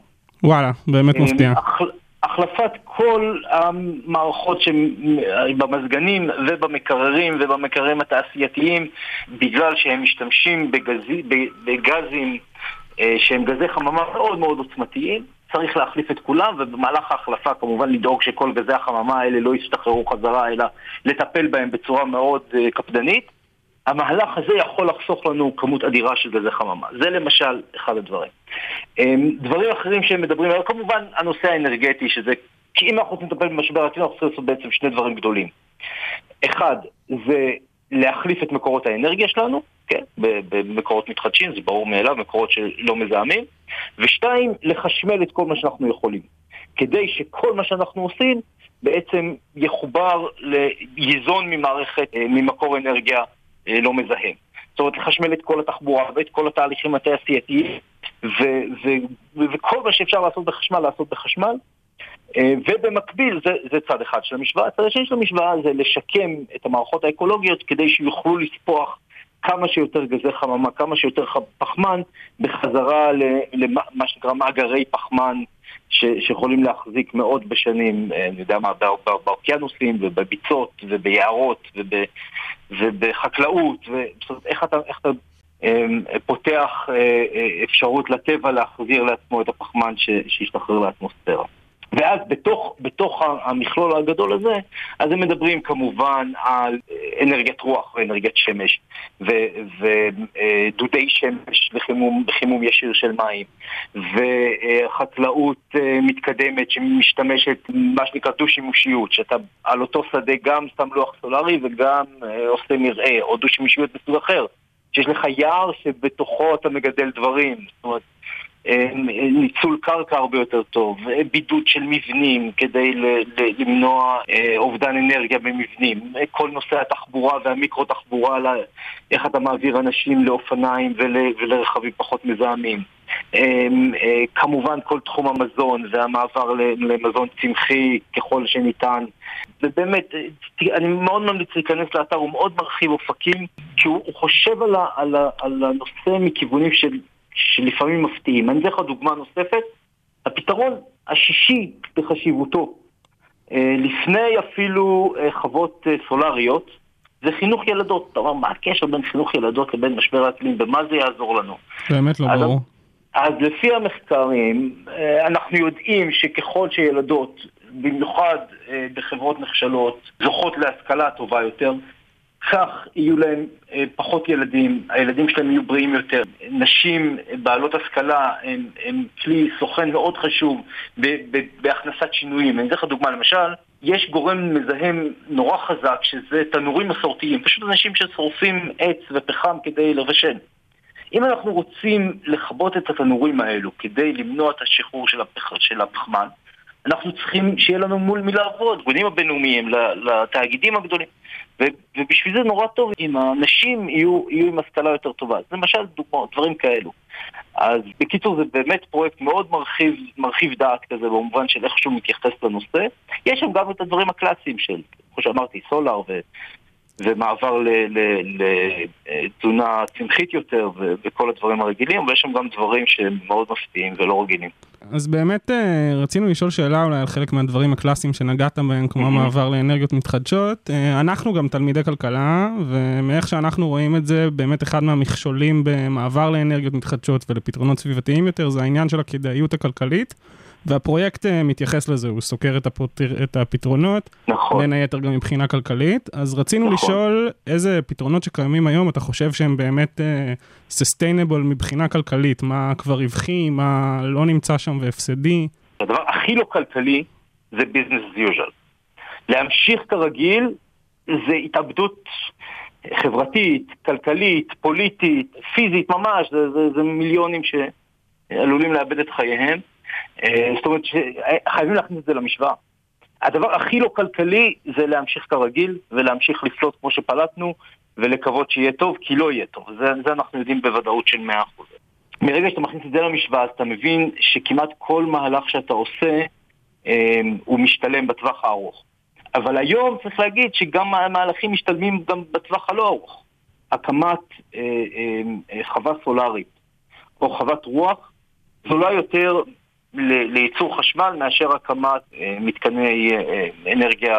וואלה, באמת מפתיע. החל- החלפת כל המערכות שבמזגנים ובמקררים ובמקררים התעשייתיים בגלל שהם משתמשים בגזי, בגזים אה, שהם גזי חממה מאוד מאוד עוצמתיים צריך להחליף את כולם ובמהלך ההחלפה כמובן לדאוג שכל גזי החממה האלה לא ישתחררו חזרה אלא לטפל בהם בצורה מאוד אה, קפדנית המהלך הזה יכול לחסוך לנו כמות אדירה של גזי חממה. זה למשל אחד הדברים. אמ, דברים אחרים שהם מדברים עליהם, כמובן הנושא האנרגטי, שזה, כי אם אנחנו רוצים לטפל במשבר אנחנו צריכים לעשות בעצם שני דברים גדולים. אחד, זה להחליף את מקורות האנרגיה שלנו, כן, במקורות מתחדשים, זה ברור מאליו, מקורות שלא מזהמים, ושתיים, לחשמל את כל מה שאנחנו יכולים. כדי שכל מה שאנחנו עושים בעצם יחובר, ייזון ממערכת, אה, ממקור אנרגיה אה, לא מזהם. זאת אומרת, לחשמל את כל התחבורה ואת כל התהליכים התעשייתיים, וכל מה שאפשר לעשות בחשמל, לעשות בחשמל. אה, ובמקביל, זה, זה צד אחד של המשוואה. הצד השני של המשוואה זה לשקם את המערכות האקולוגיות כדי שיוכלו לספוח כמה שיותר גזי חממה, כמה שיותר פחמן, בחזרה למה שנקרא מאגרי פחמן ש, שיכולים להחזיק מאות בשנים, אה, אני יודע מה, באוקיינוסים ובביצות וביערות וב, ובחקלאות, וזאת איך אתה, איך אתה אמ, פותח אה, אפשרות לטבע להחזיר לעצמו את הפחמן ש- שישתחרר לאטמוספירה. ואז בתוך, בתוך המכלול הגדול הזה, אז הם מדברים כמובן על אנרגיית רוח ואנרגיית שמש ודודי שמש וחימום, וחימום ישיר של מים וחקלאות אה, מתקדמת שמשתמשת מה שנקרא דו-שימושיות, שאתה על אותו שדה גם שם לוח סולארי וגם אה, עושה מרעה או דו-שימושיות בסוג אחר. שיש לך יער שבתוכו אתה מגדל דברים, זאת אומרת אה, ניצול קרקע הרבה יותר טוב, בידוד של מבנים כדי למנוע אה, אובדן אנרגיה במבנים, כל נושא התחבורה והמיקרו-תחבורה, איך אתה מעביר אנשים לאופניים ול- ולרכבים פחות מזהמים. אה, כמובן כל תחום המזון והמעבר למזון צמחי ככל שניתן. ובאמת, אני מאוד ממליץ להיכנס לאתר, הוא מאוד מרחיב אופקים, כי הוא, חושב על, על, על הנושא מכיוונים של, שלפעמים מפתיעים. אני אתן לך דוגמה נוספת. הפתרון השישי בחשיבותו, אה, לפני אפילו אה, חוות אה, סולריות, זה חינוך ילדות. אתה אומר, מה הקשר בין חינוך ילדות לבין משבר האקלים, במה זה יעזור לנו? באמת לא אז- ברור. אז לפי המחקרים, אנחנו יודעים שככל שילדות, במיוחד בחברות נחשלות, זוכות להשכלה טובה יותר, כך יהיו להם אה, פחות ילדים, הילדים שלהם יהיו בריאים יותר. נשים בעלות השכלה הם, כלי סוכן מאוד חשוב ב- ב- בהכנסת שינויים. אני אתן לך דוגמה, למשל, יש גורם מזהם נורא חזק שזה תנורים מסורתיים, פשוט אנשים ששורפים עץ ופחם כדי לבשל. אם אנחנו רוצים לכבות את התנורים האלו כדי למנוע את השחרור של, של הפחמן, אנחנו צריכים שיהיה לנו מול מי לעבוד, ארגונים הבינלאומיים, לתאגידים הגדולים. ו- ובשביל זה נורא טוב אם האנשים יהיו, יהיו עם השכלה יותר טובה. זה למשל דוגמאות, דברים כאלו. אז בקיצור זה באמת פרויקט מאוד מרחיב, מרחיב דעת כזה במובן של איך שהוא מתייחס לנושא. יש שם גם את הדברים הקלאסיים של, כמו שאמרתי, סולאר ו... ומעבר לתזונה צמחית יותר וכל הדברים הרגילים, אבל יש שם גם דברים שהם מאוד מפתיעים ולא רגילים. אז באמת אה, רצינו לשאול שאלה אולי על חלק מהדברים הקלאסיים שנגעת בהם, כמו המעבר לאנרגיות מתחדשות. אה, אנחנו גם תלמידי כלכלה, ומאיך שאנחנו רואים את זה, באמת אחד מהמכשולים במעבר לאנרגיות מתחדשות ולפתרונות סביבתיים יותר, זה העניין של הכדאיות הכלכלית. והפרויקט אה, מתייחס לזה, הוא סוקר את, הפותר, את הפתרונות, נכון. בין היתר גם מבחינה כלכלית. אז רצינו נכון. לשאול איזה פתרונות שקיימים היום אתה חושב שהם באמת uh, sustainable מבחינה כלכלית, מה כבר רווחי, מה לא נמצא שם והפסדי. הדבר הכי לא כלכלי זה business as usual. להמשיך כרגיל זה התאבדות חברתית, כלכלית, פוליטית, פיזית ממש, זה, זה, זה מיליונים שעלולים לאבד את חייהם. אה, זאת אומרת שחייבים להכניס את זה למשוואה. הדבר הכי לא כלכלי זה להמשיך כרגיל ולהמשיך לפלוט כמו שפלטנו ולקוות שיהיה טוב, כי לא יהיה טוב. זה, זה אנחנו יודעים בוודאות של 100%. מרגע שאתה מכניס את זה למשוואה, אז אתה מבין שכמעט כל מהלך שאתה עושה אה, הוא משתלם בטווח הארוך. אבל היום צריך להגיד שגם המהלכים משתלמים גם בטווח הלא ארוך. הקמת אה, אה, אה, חווה סולארית או חוות רוח זולה יותר לייצור חשמל מאשר הקמת אה, מתקני אה, אנרגיה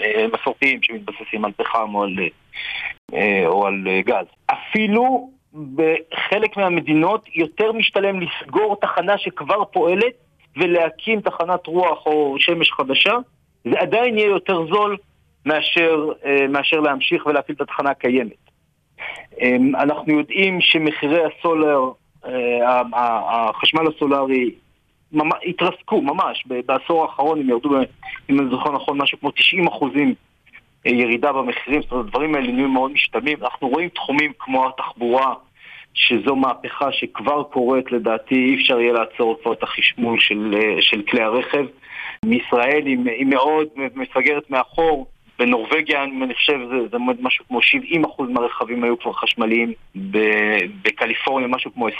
אה, מסורתיים שמתבססים על פחם או על, או על גז. אפילו בחלק מהמדינות יותר משתלם לסגור תחנה שכבר פועלת ולהקים תחנת רוח או שמש חדשה, זה עדיין יהיה יותר זול מאשר, מאשר להמשיך ולהפעיל את התחנה הקיימת. אה, אנחנו יודעים שמחירי הסולר, החשמל הסולרי התרסקו ממש, בעשור האחרון הם ירדו, אם אני זוכר נכון, משהו כמו 90 אחוזים אה, ירידה במחירים, זאת אומרת, הדברים האלה נהיו מאוד משתנים. אנחנו רואים תחומים כמו התחבורה, שזו מהפכה שכבר קורית לדעתי, אי אפשר יהיה לעצור כבר את החשמול של, אה, של כלי הרכב. מישראל היא, היא מאוד מפגרת מאחור. בנורבגיה אני חושב זה, זה משהו כמו 70% מהרכבים היו כבר חשמליים, בקליפורניה משהו כמו 20%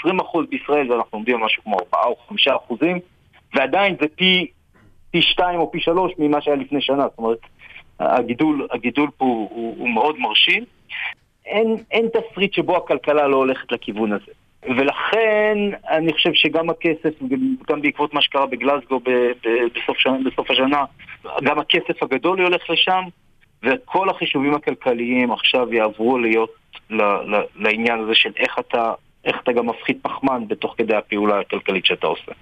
בישראל, ואנחנו עומדים על משהו כמו 4 או 5 אחוזים, ועדיין זה פי, פי 2 או פי 3 ממה שהיה לפני שנה, זאת אומרת, הגידול, הגידול פה הוא, הוא, הוא מאוד מרשים. אין, אין תסריט שבו הכלכלה לא הולכת לכיוון הזה. ולכן אני חושב שגם הכסף, גם בעקבות מה שקרה בגלסגו ב- ב- בסוף, שנה, בסוף השנה, גם הכסף הגדול הולך לשם, וכל החישובים הכלכליים עכשיו יעברו להיות ל, ל, לעניין הזה של איך אתה, איך אתה גם מפחית פחמן בתוך כדי הפעולה הכלכלית שאתה עושה.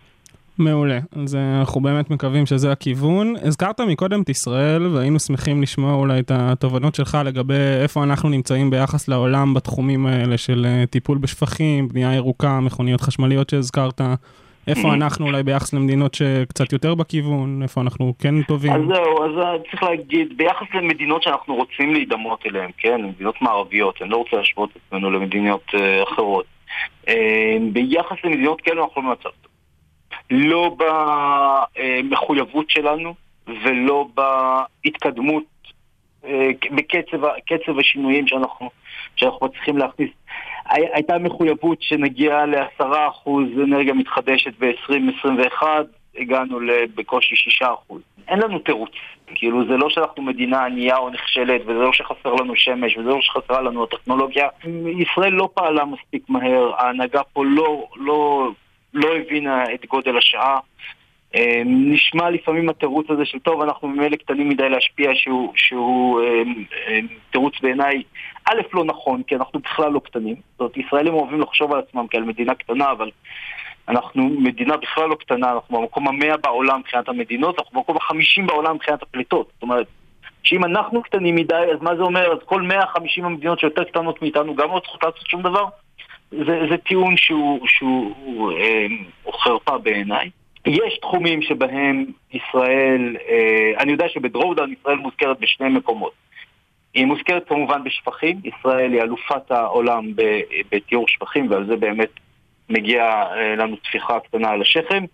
מעולה, אז אה, אנחנו באמת מקווים שזה הכיוון. הזכרת מקודם את ישראל, והיינו שמחים לשמוע אולי את התובנות שלך לגבי איפה אנחנו נמצאים ביחס לעולם בתחומים האלה של אה, טיפול בשפכים, בנייה ירוקה, מכוניות חשמליות שהזכרת. איפה אנחנו אולי ביחס למדינות שקצת יותר בכיוון, איפה אנחנו כן טובים? אז זהו, אז אה, צריך להגיד, ביחס למדינות שאנחנו רוצים להידמות אליהן, כן, מדינות מערביות, אני לא רוצה להשוות את עצמנו למדינות uh, אחרות. Uh, ביחס למדינות כאלו אנחנו לא במצב טוב. לא במחויבות שלנו ולא בהתקדמות, בקצב השינויים שאנחנו, שאנחנו מצליחים להכניס. הייתה מחויבות שנגיע לעשרה אחוז אנרגיה מתחדשת ב-2021, הגענו בקושי שישה אחוז. אין לנו תירוץ. כאילו, זה לא שאנחנו מדינה ענייה או נכשלת, וזה לא שחסר לנו שמש, וזה לא שחסרה לנו הטכנולוגיה. ישראל לא פעלה מספיק מהר, ההנהגה פה לא, לא, לא הבינה את גודל השעה. אמ, נשמע לפעמים התירוץ הזה של טוב, אנחנו ממילא קטנים מדי להשפיע, שהוא, שהוא אמ, אמ, תירוץ בעיניי, א', לא נכון, כי אנחנו בכלל לא קטנים. זאת אומרת, ישראלים אוהבים לחשוב על עצמם כעל מדינה קטנה, אבל אנחנו מדינה בכלל לא קטנה, אנחנו במקום המאה בעולם מבחינת המדינות, אנחנו במקום החמישים בעולם מבחינת הפליטות. זאת אומרת, שאם אנחנו קטנים מדי, אז מה זה אומר? אז כל 150 המדינות שיותר קטנות מאיתנו גם לא צריכות לעשות שום דבר? זה, זה טיעון שהוא, שהוא, שהוא, הוא חרפה בעיניי. יש תחומים שבהם ישראל, אה, אני יודע שבדרודן ישראל מוזכרת בשני מקומות. היא מוזכרת כמובן בשפכים, ישראל היא אלופת העולם בטיהור שפכים ועל זה באמת מגיעה אה, לנו טפיחה קטנה על השכם.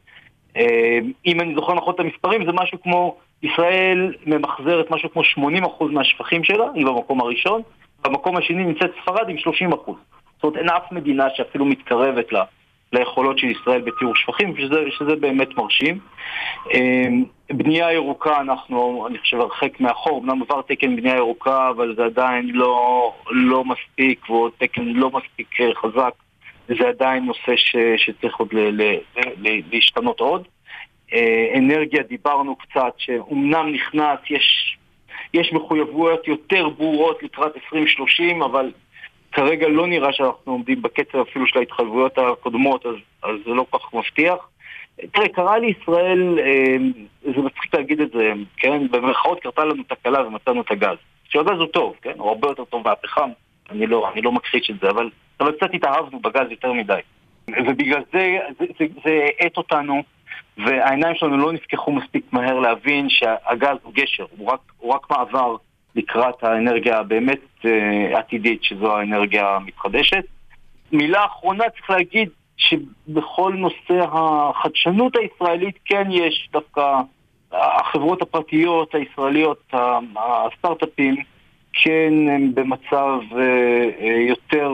אה, אם אני זוכר נכון את המספרים זה משהו כמו, ישראל ממחזרת משהו כמו 80% מהשפכים שלה, היא במקום הראשון, במקום השני נמצאת ספרד עם 30%. זאת אומרת אין אף מדינה שאפילו מתקרבת לה. ליכולות של ישראל בטיהור שפכים, שזה, שזה באמת מרשים. אמ, בנייה ירוקה, אנחנו, אני חושב, הרחק מאחור, אמנם עבר תקן בנייה ירוקה, אבל זה עדיין לא, לא מספיק, והוא תקן לא מספיק אה, חזק, זה עדיין נושא ש, שצריך עוד ל, ל, ל, להשתנות עוד. אה, אנרגיה, דיברנו קצת, שאומנם נכנס, יש, יש מחויבויות יותר ברורות לקראת 2030, אבל כרגע לא נראה שאנחנו עומדים בקצב אפילו של ההתחייבויות הקודמות, אז, אז זה לא כל כך מבטיח. תראה, קרה לישראל, אה, זה מצחיק להגיד את זה, כן? במרכאות קרתה לנו תקלה ומצאנו את הגז. שהגז הוא טוב, כן? הוא הרבה יותר טוב מהפחם, אני לא, לא מכחיש את זה, אבל, אבל קצת התאהבנו בגז יותר מדי. ובגלל זה זה האט אותנו, והעיניים שלנו לא נפקחו מספיק מהר להבין שהגז הוא גשר, הוא רק, הוא רק מעבר לקראת האנרגיה הבאמת אה, עתידית, שזו האנרגיה המתחדשת. מילה אחרונה, צריך להגיד שבכל נושא החדשנות הישראלית כן יש דווקא החברות הפרטיות הישראליות, הסטארט-אפים, כן הם במצב אה, אה, יותר,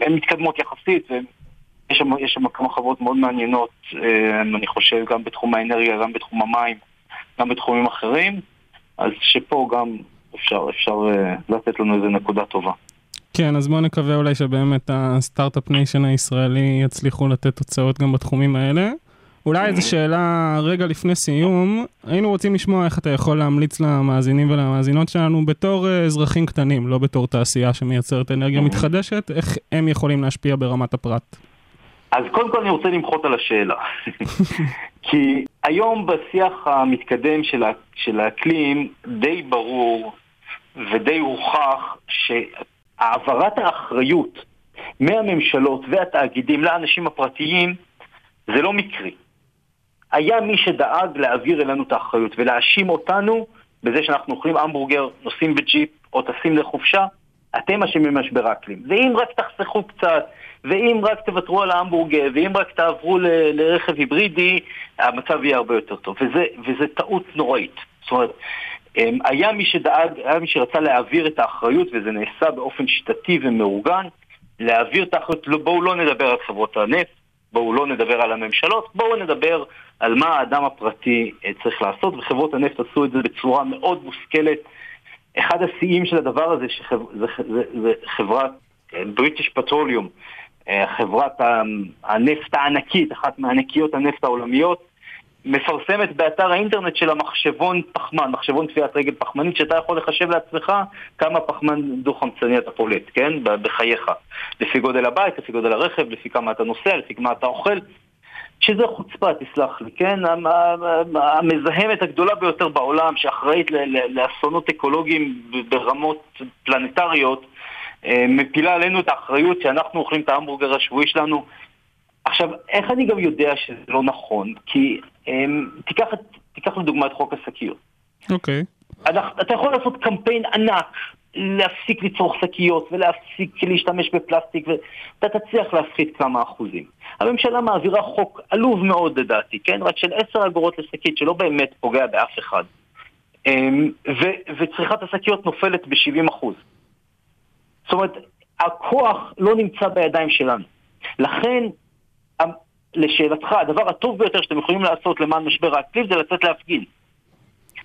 הן מתקדמות יחסית, ויש שם, שם כמה חברות מאוד מעניינות, אני חושב, גם בתחום האנרגיה, גם בתחום המים, גם בתחומים אחרים, אז שפה גם אפשר, אפשר אה, לתת לנו איזה נקודה טובה. כן, אז בואו נקווה אולי שבאמת ה start-up nation הישראלי יצליחו לתת תוצאות גם בתחומים האלה. אולי איזו שאלה רגע לפני סיום, היינו רוצים לשמוע איך אתה יכול להמליץ למאזינים ולמאזינות שלנו בתור אה, אזרחים קטנים, לא בתור תעשייה שמייצרת אנרגיה מתחדשת, איך הם יכולים להשפיע ברמת הפרט. אז קודם כל אני רוצה למחות על השאלה. *laughs* כי היום בשיח המתקדם של האקלים די ברור ודי הוכח שהעברת האחריות מהממשלות והתאגידים לאנשים הפרטיים זה לא מקרי. היה מי שדאג להעביר אלינו את האחריות ולהאשים אותנו בזה שאנחנו אוכלים המבורגר, נוסעים בג'יפ או טסים לחופשה, אתם אשמים במשבר האקלים. ואם רק תחסכו קצת, ואם רק תוותרו על ההמבורגר, ואם רק תעברו ל- לרכב היברידי, המצב יהיה הרבה יותר טוב. וזה, וזה טעות נוראית. זאת אומרת, היה מי שדאג, היה מי שרצה להעביר את האחריות, וזה נעשה באופן שיטתי ומאורגן, להעביר את האחריות, לא, בואו לא נדבר על חברות הנפט, בואו לא נדבר על הממשלות, בואו נדבר על מה האדם הפרטי אה, צריך לעשות, וחברות הנפט עשו את זה בצורה מאוד מושכלת. אחד השיאים של הדבר הזה, שזה חברת בריטיש פטרוליום, חברת הנפט הענקית, אחת מענקיות הנפט העולמיות, מפרסמת באתר האינטרנט של המחשבון פחמן, מחשבון טביעת רגל פחמנית, שאתה יכול לחשב לעצמך כמה פחמן דו-חמצני אתה פולט, כן? בחייך. לפי גודל הבית, לפי גודל הרכב, לפי כמה אתה נוסע, לפי מה אתה אוכל. שזה חוצפה, תסלח לי, כן? המ- המ- המזהמת הגדולה ביותר בעולם, שאחראית לאסונות אקולוגיים ברמות פלנטריות, אה, מפילה עלינו את האחריות שאנחנו אוכלים את ההמבורגר השבועי שלנו. עכשיו, איך אני גם יודע שזה לא נכון? כי אמ, תיקח, תיקח לדוגמה את חוק השקיות. אוקיי. אנחנו- אתה יכול לעשות קמפיין ענק, להפסיק לצרוך שקיות ולהפסיק להשתמש בפלסטיק, ואתה תצליח להפחית כמה אחוזים. הממשלה מעבירה חוק עלוב מאוד לדעתי, כן? רק של 10 אגורות לשקית, שלא באמת פוגע באף אחד. אמ, ו- וצריכת השקיות נופלת ב-70 אחוז. זאת אומרת, הכוח לא נמצא בידיים שלנו. לכן, לשאלתך, הדבר הטוב ביותר שאתם יכולים לעשות למען משבר האקלים זה לצאת להפגין.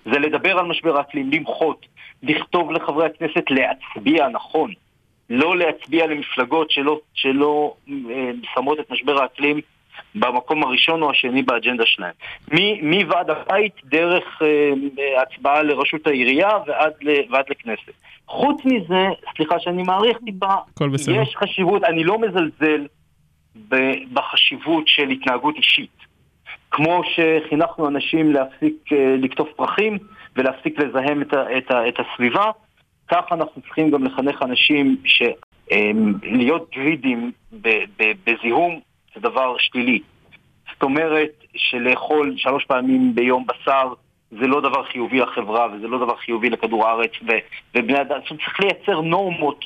זה לדבר על משבר האקלים, למחות, לכתוב לחברי הכנסת להצביע נכון, לא להצביע למפלגות שלא, שלא אה, שמות את משבר האקלים במקום הראשון או השני באג'נדה שלהם. מוועד הבית דרך אה, הצבעה לראשות העירייה ועד, ל- ועד לכנסת. חוץ מזה, סליחה שאני מעריך טיפה. יש חשיבות, אני לא מזלזל בחשיבות של התנהגות אישית. כמו שחינכנו אנשים להפסיק אה, לקטוף פרחים ולהפסיק לזהם את, ה- את, ה- את הסביבה, כך אנחנו צריכים גם לחנך אנשים שלהיות גרידים ב- ב- בזיהום זה דבר שלילי. זאת אומרת שלאכול שלוש פעמים ביום בשר זה לא דבר חיובי לחברה וזה לא דבר חיובי לכדור הארץ ובני אדם, צריך לייצר נורמות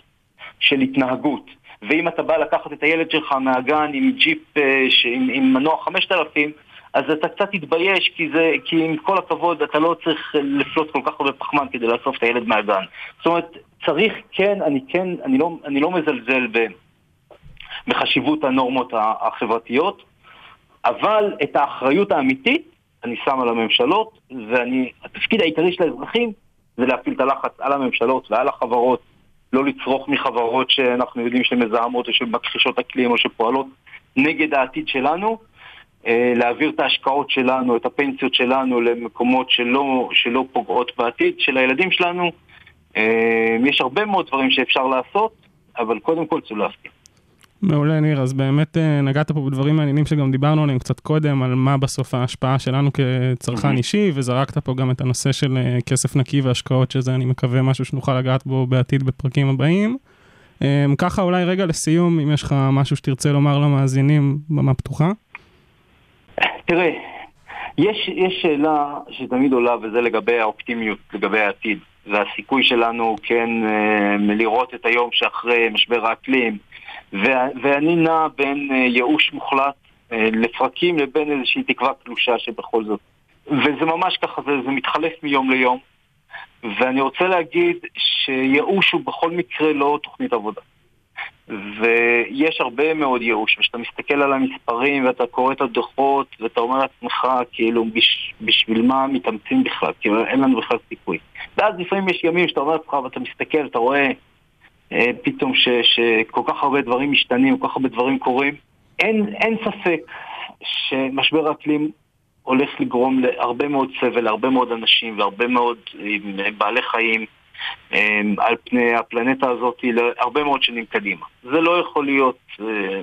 של התנהגות. ואם אתה בא לקחת את הילד שלך מהגן עם ג'יפ אה, עם, עם מנוע 5000, אז אתה קצת תתבייש, כי, זה, כי עם כל הכבוד אתה לא צריך לפלוט כל כך הרבה פחמן כדי לאסוף את הילד מהגן. זאת אומרת, צריך כן, אני כן, אני לא, אני לא מזלזל ב, בחשיבות הנורמות החברתיות, אבל את האחריות האמיתית אני שם על הממשלות, והתפקיד העיקרי של האזרחים זה להפעיל את הלחץ על הממשלות ועל החברות, לא לצרוך מחברות שאנחנו יודעים שהן מזהמות או שמכחישות אקלים או שפועלות נגד העתיד שלנו, אה, להעביר את ההשקעות שלנו, את הפנסיות שלנו למקומות שלא, שלא פוגעות בעתיד של הילדים שלנו. אה, יש הרבה מאוד דברים שאפשר לעשות, אבל קודם כל צאו להפקיד. מעולה ניר, אז באמת אה, נגעת פה בדברים מעניינים שגם דיברנו עליהם קצת קודם, על מה בסוף ההשפעה שלנו כצרכן אישי, וזרקת פה גם את הנושא של אה, כסף נקי והשקעות, שזה אני מקווה משהו שנוכל לגעת בו בעתיד בפרקים הבאים. אה, ככה אולי רגע לסיום, אם יש לך משהו שתרצה לומר למאזינים, במה פתוחה. תראה, יש, יש שאלה שתמיד עולה, וזה לגבי האופטימיות, לגבי העתיד. והסיכוי שלנו כן לראות את היום שאחרי משבר האקלים. ואני נע בין אה, ייאוש מוחלט אה, לפרקים לבין איזושהי תקווה קלושה שבכל זאת. וזה ממש ככה, זה, זה מתחלף מיום ליום. ואני רוצה להגיד שייאוש הוא בכל מקרה לא תוכנית עבודה. ויש הרבה מאוד ייאוש, וכשאתה מסתכל על המספרים ואתה קורא את הדוחות ואתה אומר לעצמך, כאילו, בש, בשביל מה מתאמצים בכלל? כאילו, אין לנו בכלל סיכוי. ואז לפעמים יש ימים שאתה אומר לעצמך ואתה מסתכל, אתה רואה אה, פתאום ש, שכל כך הרבה דברים משתנים, כל כך הרבה דברים קורים. אין, אין ספק שמשבר האקלים הולך לגרום להרבה מאוד סבל, להרבה מאוד אנשים והרבה מאוד אה, בעלי חיים. אה, על פני הפלנטה הזאת להרבה מאוד שנים קדימה. זה לא יכול להיות, אה,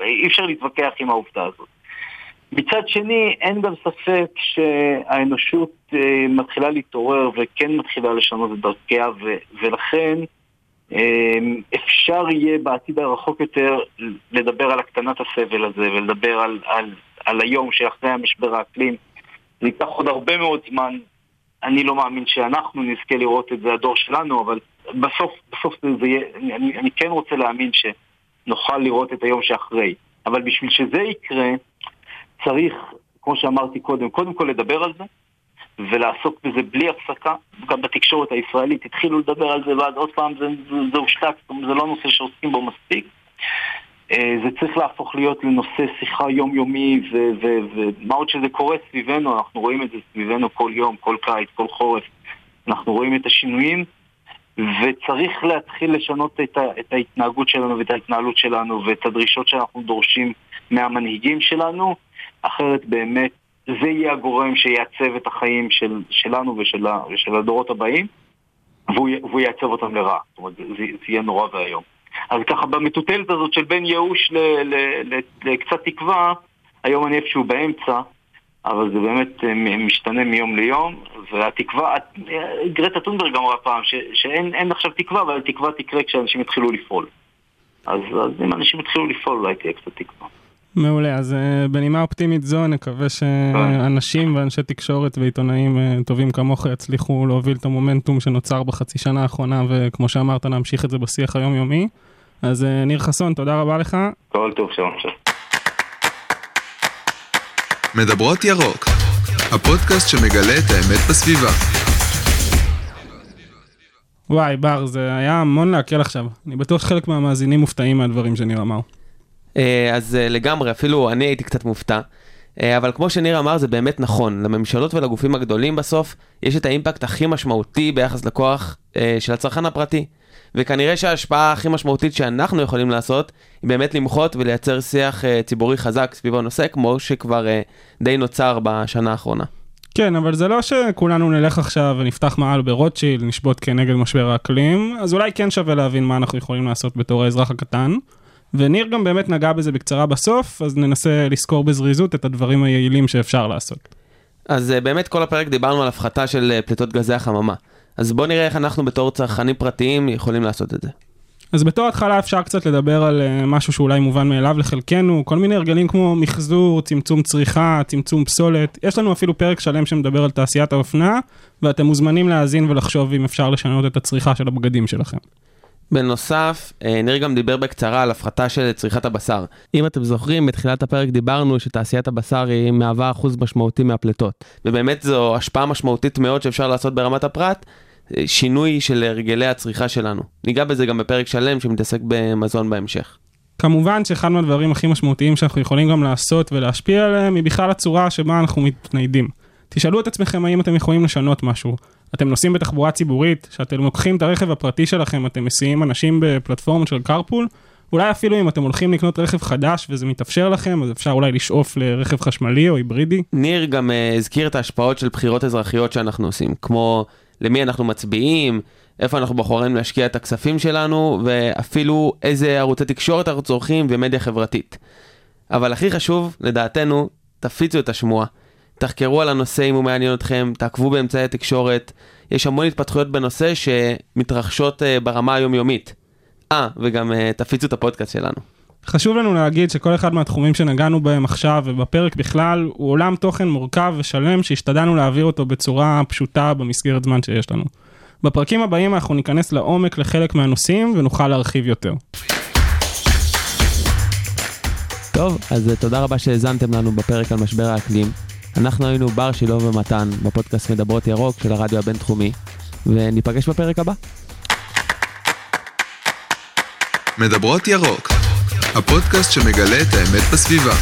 אי אפשר להתווכח עם העובדה הזאת. מצד שני, אין גם ספק שהאנושות אה, מתחילה להתעורר וכן מתחילה לשנות את דרכיה, ו- ולכן אה, אפשר יהיה בעתיד הרחוק יותר לדבר על הקטנת הסבל הזה ולדבר על, על, על היום שאחרי המשבר האקלים. זה ייקח עוד הרבה מאוד זמן אני לא מאמין שאנחנו נזכה לראות את זה, הדור שלנו, אבל בסוף, בסוף זה, זה יהיה, אני, אני כן רוצה להאמין שנוכל לראות את היום שאחרי. אבל בשביל שזה יקרה, צריך, כמו שאמרתי קודם, קודם כל לדבר על זה, ולעסוק בזה בלי הפסקה. גם בתקשורת הישראלית התחילו לדבר על זה, ואז עוד פעם זה, זה, זה הושתק, זה לא נושא שעוסקים בו מספיק. זה צריך להפוך להיות לנושא שיחה יומיומי, ומה עוד שזה קורה סביבנו, אנחנו רואים את זה סביבנו כל יום, כל קיץ, כל חורף, אנחנו רואים את השינויים, וצריך להתחיל לשנות את, ה, את ההתנהגות שלנו ואת ההתנהלות שלנו ואת הדרישות שאנחנו דורשים מהמנהיגים שלנו, אחרת באמת זה יהיה הגורם שיעצב את החיים של, שלנו ושל, ושל הדורות הבאים, והוא, והוא יעצב אותם לרעה. זאת אומרת, זה, זה יהיה נורא ואיום. אז ככה במטוטלת הזאת של בין ייאוש לקצת תקווה, היום אני איפשהו באמצע, אבל זה באמת אה, משתנה מיום ליום, והתקווה, אה, גרטה טונברג אמרה פעם ש, שאין אין עכשיו תקווה, אבל התקווה תקרה כשאנשים יתחילו לפעול. אז, אז אם אנשים יתחילו לפעול, אולי תהיה קצת תקווה. מעולה, אז אה, בנימה אופטימית זו נקווה שאנשים ואנשי תקשורת ועיתונאים אה, טובים כמוך יצליחו להוביל את המומנטום שנוצר בחצי שנה האחרונה, וכמו שאמרת, להמשיך את זה בשיח היומיומי. אז אה, ניר חסון, תודה רבה לך. כל טוב, שלום שלום. מדברות ירוק, הפודקאסט שמגלה את האמת בסביבה. וואי, בר, זה היה המון להקל עכשיו. אני בטוח שחלק מהמאזינים מופתעים מהדברים שניר אמר. אה, אז אה, לגמרי, אפילו אני הייתי קצת מופתע. אה, אבל כמו שניר אמר, זה באמת נכון. לממשלות ולגופים הגדולים בסוף, יש את האימפקט הכי משמעותי ביחס לכוח של הצרכן הפרטי. וכנראה שההשפעה הכי משמעותית שאנחנו יכולים לעשות, היא באמת למחות ולייצר שיח ציבורי חזק סביב הנושא, כמו שכבר די נוצר בשנה האחרונה. כן, אבל זה לא שכולנו נלך עכשיו ונפתח מעל ברוטשילד, נשבות כנגד משבר האקלים, אז אולי כן שווה להבין מה אנחנו יכולים לעשות בתור האזרח הקטן. וניר גם באמת נגע בזה בקצרה בסוף, אז ננסה לסקור בזריזות את הדברים היעילים שאפשר לעשות. אז אה, באמת כל הפרק דיברנו על הפחתה של אה, פליטות גזי החממה. אז בואו נראה איך אנחנו בתור צרכנים פרטיים יכולים לעשות את זה. אז בתור התחלה אפשר קצת לדבר על אה, משהו שאולי מובן מאליו לחלקנו, כל מיני הרגלים כמו מחזור, צמצום צריכה, צמצום פסולת. יש לנו אפילו פרק שלם שמדבר על תעשיית האופנה, ואתם מוזמנים להאזין ולחשוב אם אפשר לשנות את הצריכה של הבגדים שלכם. בנוסף, אה, ניר גם דיבר בקצרה על הפחתה של צריכת הבשר. אם אתם זוכרים, בתחילת הפרק דיברנו שתעשיית הבשר היא מהווה אחוז משמעותי מהפליטות. ובאמת זו השפעה משמעותית מאוד שאפשר לעשות ברמת הפרט, אה, שינוי של הרגלי הצריכה שלנו. ניגע בזה גם בפרק שלם שמתעסק במזון בהמשך. כמובן שאחד מהדברים הכי משמעותיים שאנחנו יכולים גם לעשות ולהשפיע עליהם היא בכלל הצורה שבה אנחנו מתניידים. תשאלו את עצמכם האם אתם יכולים לשנות משהו. אתם נוסעים בתחבורה ציבורית, שאתם לוקחים את הרכב הפרטי שלכם, אתם מסיעים אנשים בפלטפורמות של קרפול, אולי אפילו אם אתם הולכים לקנות רכב חדש וזה מתאפשר לכם, אז אפשר אולי לשאוף לרכב חשמלי או היברידי. ניר גם אה, הזכיר את ההשפעות של בחירות אזרחיות שאנחנו עושים, כמו למי אנחנו מצביעים, איפה אנחנו בוחרים להשקיע את הכספים שלנו, ואפילו איזה ערוצי תקשורת אנחנו צורכים ומדיה חברתית. אבל הכי חשוב, לדעתנו, תפיצו את השמועה. תחקרו על הנושא אם הוא מעניין אתכם, תעקבו באמצעי התקשורת. יש המון התפתחויות בנושא שמתרחשות אה, ברמה היומיומית. אה, וגם אה, תפיצו את הפודקאסט שלנו. חשוב לנו להגיד שכל אחד מהתחומים שנגענו בהם עכשיו ובפרק בכלל הוא עולם תוכן מורכב ושלם שהשתדלנו להעביר אותו בצורה פשוטה במסגרת זמן שיש לנו. בפרקים הבאים אנחנו ניכנס לעומק לחלק מהנושאים ונוכל להרחיב יותר. טוב, אז אה, תודה רבה שהאזנתם לנו בפרק על משבר האקלים. אנחנו היינו בר שילה ומתן בפודקאסט מדברות ירוק של הרדיו הבינתחומי, וניפגש בפרק הבא. מדברות ירוק, הפודקאסט שמגלה את האמת בסביבה.